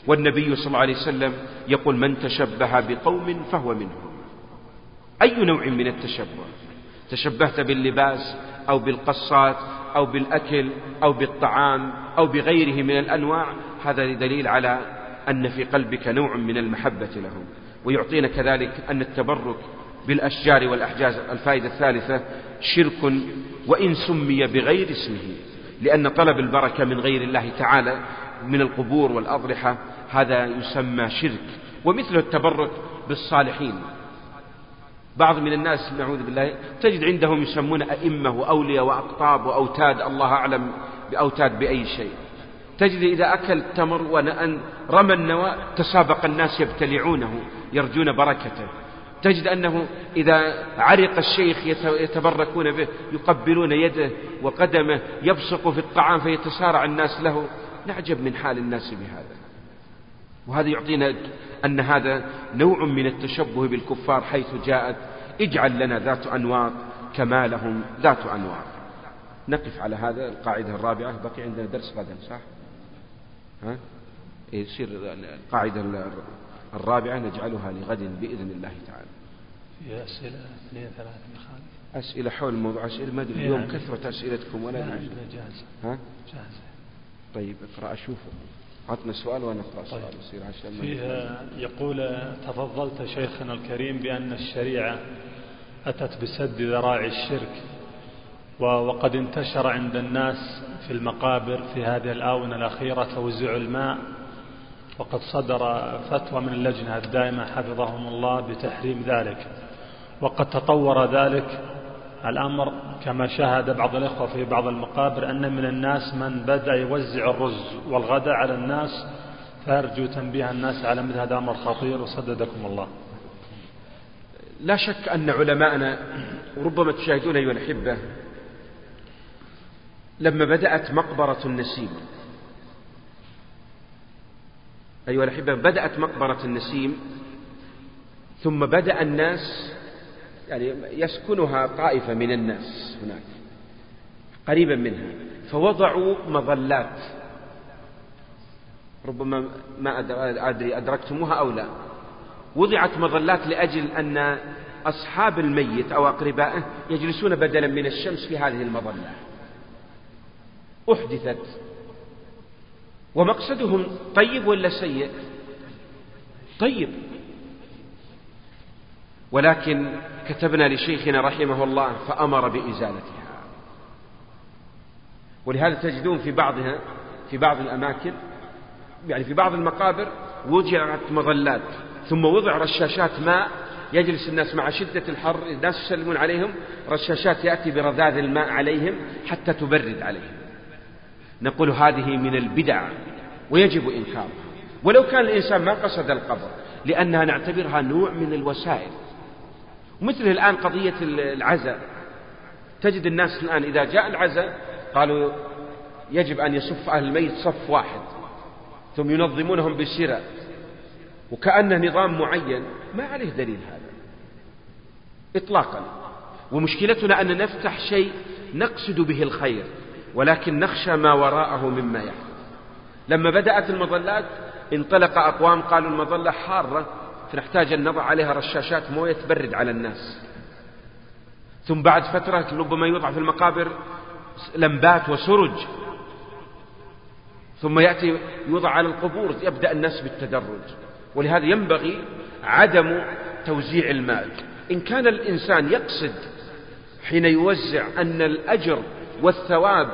S3: والنبي صلى الله عليه وسلم يقول من تشبه بقوم فهو منهم. أي نوع من التشبه؟ تشبهت باللباس أو بالقصات أو بالأكل أو بالطعام أو بغيره من الأنواع؟ هذا دليل على أن في قلبك نوع من المحبة لهم. ويعطينا كذلك أن التبرك بالأشجار والأحجاز الفائدة الثالثة شرك وإن سمي بغير اسمه لأن طلب البركة من غير الله تعالى من القبور والأضرحة هذا يسمى شرك. ومثل التبرك بالصالحين بعض من الناس نعوذ بالله تجد عندهم يسمون أئمة وأولياء وأقطاب وأوتاد الله أعلم بأوتاد بأي شيء. تجد إذا أكل تمر وأن رمى النواة تسابق الناس يبتلعونه يرجون بركته. تجد أنه إذا عرق الشيخ يتبركون به يقبلون يده وقدمه يبصق في الطعام فيتسارع الناس له. نعجب من حال الناس بهذا. وهذا يعطينا أن هذا نوع من التشبه بالكفار حيث جاءت. اجعل لنا ذات أنواط كما لهم ذات أنواط. نقف على هذا القاعدة الرابعة. بقي عندنا درس غدا صح؟ ها؟ يصير القاعدة الرابعة نجعلها لغد بإذن الله تعالى.
S4: في أسئلة اثنين ثلاثة خالد.
S3: أسئلة حول موضوع أسئلة ما أدري اليوم كثرة أسئلتكم ولا
S4: لا جاهزة.
S3: ها؟
S4: جاهزة.
S3: طيب اقرأ أشوفه عطنا سؤال وأنا أقرأ سؤال
S4: طيب.
S3: يصير عشان
S4: فيها يقول تفضلت شيخنا الكريم بأن الشريعة أتت بسد ذراع الشرك. وقد انتشر عند الناس في المقابر في هذه الآونة الأخيرة توزيع الماء وقد صدر فتوى من اللجنة الدائمة حفظهم الله بتحريم ذلك. وقد تطور ذلك الأمر كما شاهد بعض الإخوة في بعض المقابر أن من الناس من بدأ يوزع الرز والغداء على الناس فأرجو تنبيه الناس على مثل هذا الأمر خطير وسددكم الله.
S3: لا شك أن علماءنا وربما تشاهدون أيها الأحبة لما بدأت مقبرة النسيم. أيها الأحبة بدأت مقبرة النسيم ثم بدأ الناس يعني يسكنها طائفة من الناس هناك قريبا منها فوضعوا مظلات. ربما ما أدري أدركتموها أو لا. وضعت مظلات لأجل أن أصحاب الميت أو أقربائه يجلسون بدلا من الشمس في هذه المظلة. أحدثت. ومقصدهم طيب ولا سيء؟ طيب. ولكن كتبنا لشيخنا رحمه الله فأمر بإزالتها. ولهذا تجدون في بعضها في بعض الأماكن يعني في بعض المقابر وجعت مظلات ثم وضع رشاشات ماء يجلس الناس مع شدة الحر الناس يسلمون عليهم رشاشات يأتي برذاذ الماء عليهم حتى تبرد عليهم. نقول هذه من البدع ويجب إنكارها. ولو كان الإنسان ما قصد القبر لأنها نعتبرها نوع من الوسائل. مثل الآن قضية العزاء. تجد الناس الآن إذا جاء العزاء قالوا يجب أن يصف أهل الميت صف واحد. ثم ينظمونهم بسرة وكأنه نظام معين. ما عليه دليل هذا. إطلاقا. ومشكلتنا أن نفتح شيء نقصد به الخير. ولكن نخشى ما وراءه مما يحدث. لما بدأت المظلات انطلق أقوام قالوا المظلة حارة فنحتاج أن نضع عليها رشاشات موية تبرد على الناس. ثم بعد فترة ربما يوضع في المقابر لمبات وسرج. ثم يأتي يوضع على القبور يبدأ الناس بالتدرج. ولهذا ينبغي عدم توزيع المال. إن كان الإنسان يقصد حين يوزع أن الأجر والثواب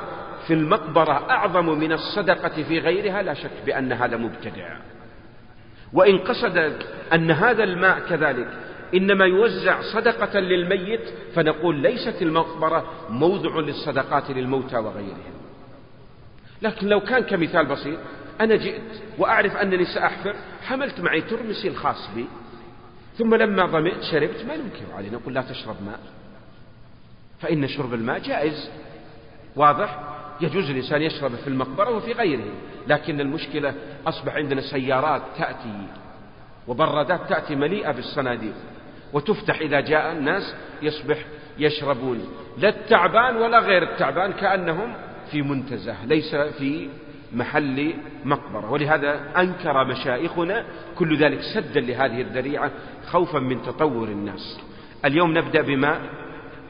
S3: في المقبرة أعظم من الصدقة في غيرها لا شك بأن هذا مبتدع. وإن قصد أن هذا الماء كذلك إنما يوزع صدقة للميت فنقول ليست المقبرة موضع للصدقات للموتى وغيرهم. لكن لو كان كمثال بسيط أنا جئت وأعرف أنني سأحفر حملت معي ترمسي الخاص بي ثم لما ظمئت شربت ما ننكر عليه نقول لا تشرب ماء فإن شرب الماء جائز. واضح؟ يجوز الإنسان يشرب في المقبرة وفي غيره لكن المشكلة أصبح عندنا سيارات تأتي وبرادات تأتي مليئة بالصناديق وتفتح إذا جاء الناس يصبح يشربون لا التعبان ولا غير التعبان كأنهم في منتزه ليس في محل مقبرة. ولهذا أنكر مشايخنا كل ذلك سدا لهذه الذريعة خوفا من تطور الناس. اليوم نبدأ بماء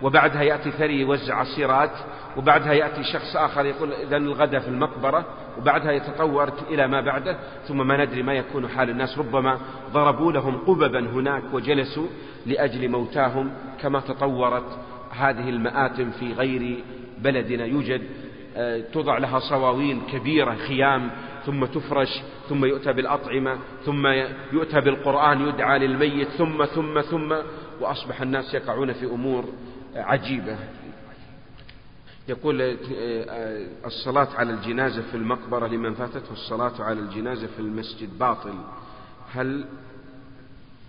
S3: وبعدها يأتي ثري يوزع عصيرات وبعدها يأتي شخص آخر يقول إذا الغداء في المقبرة وبعدها يتطور إلى ما بعده ثم ما ندري ما يكون حال الناس. ربما ضربوا لهم قببا هناك وجلسوا لأجل موتاهم كما تطورت هذه المآتم في غير بلدنا. يوجد آه، توضع لها صواوين كبيرة خيام ثم تفرش ثم يؤتى بالأطعمة ثم يؤتى بالقرآن يدعى للميت ثم ثم ثم وأصبح الناس يقعون في أمور عجيبة. يقول آه، آه، الصلاة على الجنازة في المقبرة لمن فاتته الصلاة على الجنازة في المسجد باطل. هل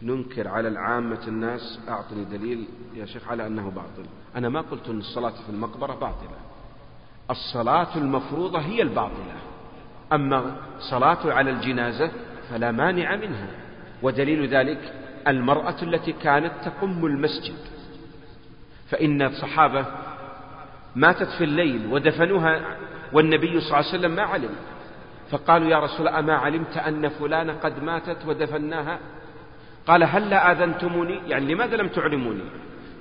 S3: ننكر على العامة الناس أعطني دليل يا شيخ على أنه باطل؟ أنا ما قلت أن الصلاة في المقبرة باطلة. الصلاة المفروضة هي الباطلة. أما صلاة على الجنازة فلا مانع منها. ودليل ذلك المرأة التي كانت تقم المسجد. فإن الصحابة ماتت في الليل ودفنوها والنبي صلى الله عليه وسلم ما علم. فقالوا يا رسول الله أما علمت أن فلانة قد ماتت ودفناها؟ قال هل لا آذنتموني؟ يعني لماذا لم تعلموني؟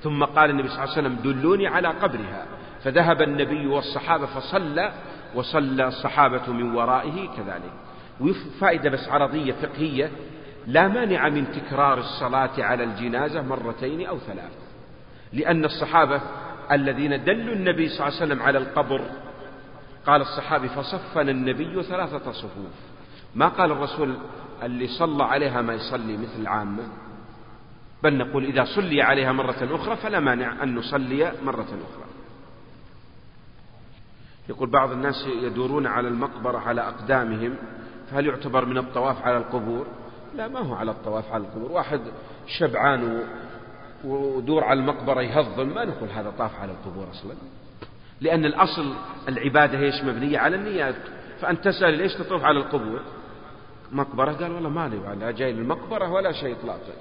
S3: ثم قال النبي صلى الله عليه وسلم دلوني على قبرها. فذهب النبي والصحابة فصلى وصلى الصحابة من ورائه كذلك. وفائدة بس عرضية فقهية لا مانع من تكرار الصلاة على الجنازة مرتين أو ثلاث. لأن الصحابة الذين دلوا النبي صلى الله عليه وسلم على القبر. قال الصحابي فصفنا النبي ثلاثة صفوف. ما قال الرسول اللي صلى عليها ما يصلي مثل العامة بل نقول إذا صلي عليها مرة أخرى فلا مانع أن نصلي مرة أخرى. يقول بعض الناس يدورون على المقبرة على أقدامهم فهل يعتبر من الطواف على القبور؟ لا ما هو على الطواف على القبور. واحد شبعان ودور على المقبرة يهضم ما نقول هذا طاف على القبور أصلا. لأن الأصل العبادة هيش مبنية على النيات. فأنت تسأل ليش تطوف على القبور؟ مقبرة؟ قال والله مالي لا جاي للمقبرة ولا شيء إطلاقا.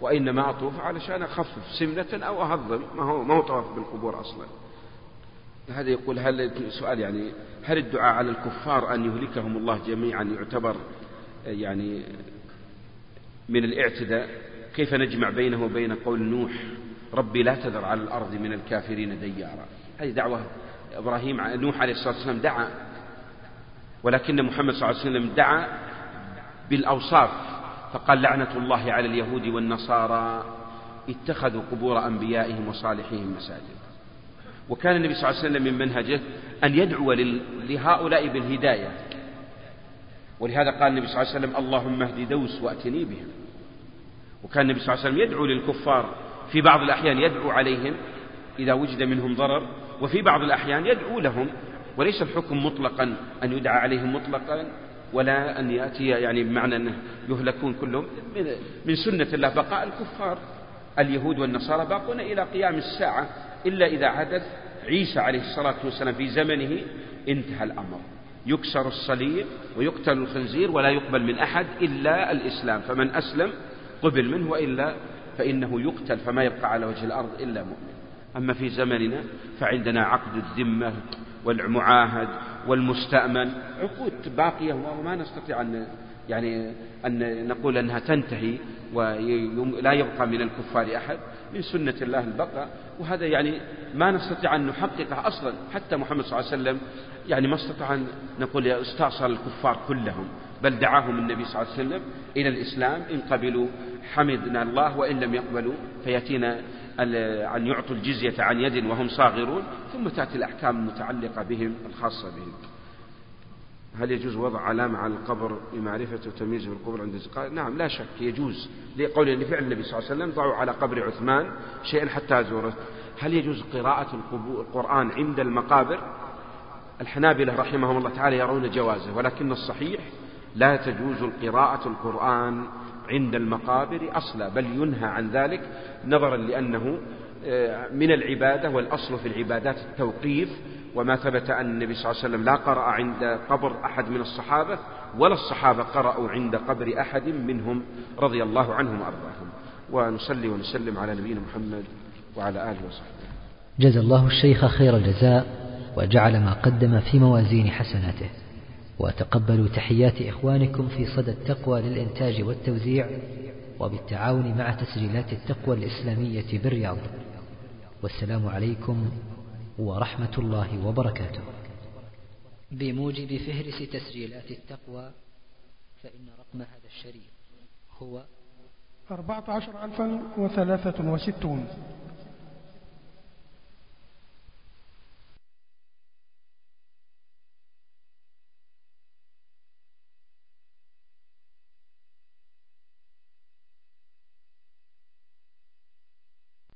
S3: وإنما أطوف علشان أخفف سمنة أو أهضم. ما هو ما هو طواف بالقبور أصلا. هذا يقول هل سؤال يعني هل الدعاء على الكفار أن يهلكهم الله جميعا يعتبر يعني من الاعتداء؟ كيف نجمع بينه وبين قول نوح ربي لا تذر على الأرض من الكافرين ديارا؟ هذه دعوة إبراهيم نوح عليه الصلاة والسلام دعا ولكن محمد صلى الله عليه وسلم دعا بالأوصاف فقال لعنة الله على اليهود والنصارى اتخذوا قبور أنبيائهم وصالحيهم مساجد. وكان النبي صلى الله عليه وسلم من منهجه أن يدعو لهؤلاء بالهداية. ولهذا قال النبي صلى الله عليه وسلم اللهم اهد دوس وأتني بهم. وكان النبي صلى الله عليه وسلم يدعو للكفار في بعض الأحيان يدعو عليهم إذا وجد منهم ضرر وفي بعض الأحيان يدعو لهم وليس الحكم مطلقا أن يدعى عليهم مطلقا ولا أن يأتي يعني بمعنى أنه يهلكون كلهم. من سنة الله بقاء الكفار. اليهود والنصارى باقون إلى قيام الساعة إلا إذا حدث عيسى عليه الصلاة والسلام في زمنه انتهى الأمر. يكسر الصليب ويقتل الخنزير ولا يقبل من أحد إلا الإسلام. فمن أسلم قبل منه وإلا فإنه يقتل فما يبقى على وجه الأرض إلا مؤمن. أما في زمننا فعندنا عقد الذمة والمعاهد والمستأمن. عقود باقية وما نستطيع أن يعني أن نقول أنها تنتهي ولا يبقى من الكفار أحد من سنة الله البقاء. وهذا يعني ما نستطيع أن نحققه أصلا. حتى محمد صلى الله عليه وسلم يعني ما استطاع أن نقول استأصل الكفار كلهم. بل دعاهم النبي صلى الله عليه وسلم إلى الإسلام إن قبلوا حمدنا الله وإن لم يقبلوا فيأتينا أن يعطوا الجزية عن يد وهم صاغرون ثم تأتي الأحكام المتعلقة بهم الخاصة بهم. هل يجوز وضع علامة على القبر لمعرفة وتمييز بالقبر عند الزقاء نعم لا شك يجوز. لقول أن فعل النبي صلى الله عليه وسلم ضعوا على قبر عثمان شيئا حتى أزوره. هل يجوز قراءة القرآن عند المقابر؟ الحنابلة رحمهم الله تعالى يرون جوازه ولكن الصحيح لا تجوز القراءة القرآن عند المقابر أصلا بل ينهى عن ذلك نظرا لأنه آه، من العبادة والأصل في العبادات التوقيف وما ثبت أن النبي صلى الله عليه وسلم لا قرأ عند قبر أحد من الصحابة ولا الصحابة قرأوا عند قبر أحد منهم رضي الله عنهم وأرضاهم. ونصلي ونسلم على نبينا محمد وعلى آله وصحبه.
S1: جزا الله الشيخ خير الجزاء وجعل ما قدم في موازين حسناته. وتقبلوا تحيات إخوانكم في صدى التقوى للإنتاج والتوزيع وبالتعاون مع تسجيلات التقوى الإسلامية بالرياض. والسلام عليكم ورحمة الله وبركاته. بموجب فهرس تسجيلات التقوى فإن رقم هذا الشريط هو
S2: أربعة عشر ألفا وثلاثة وستون.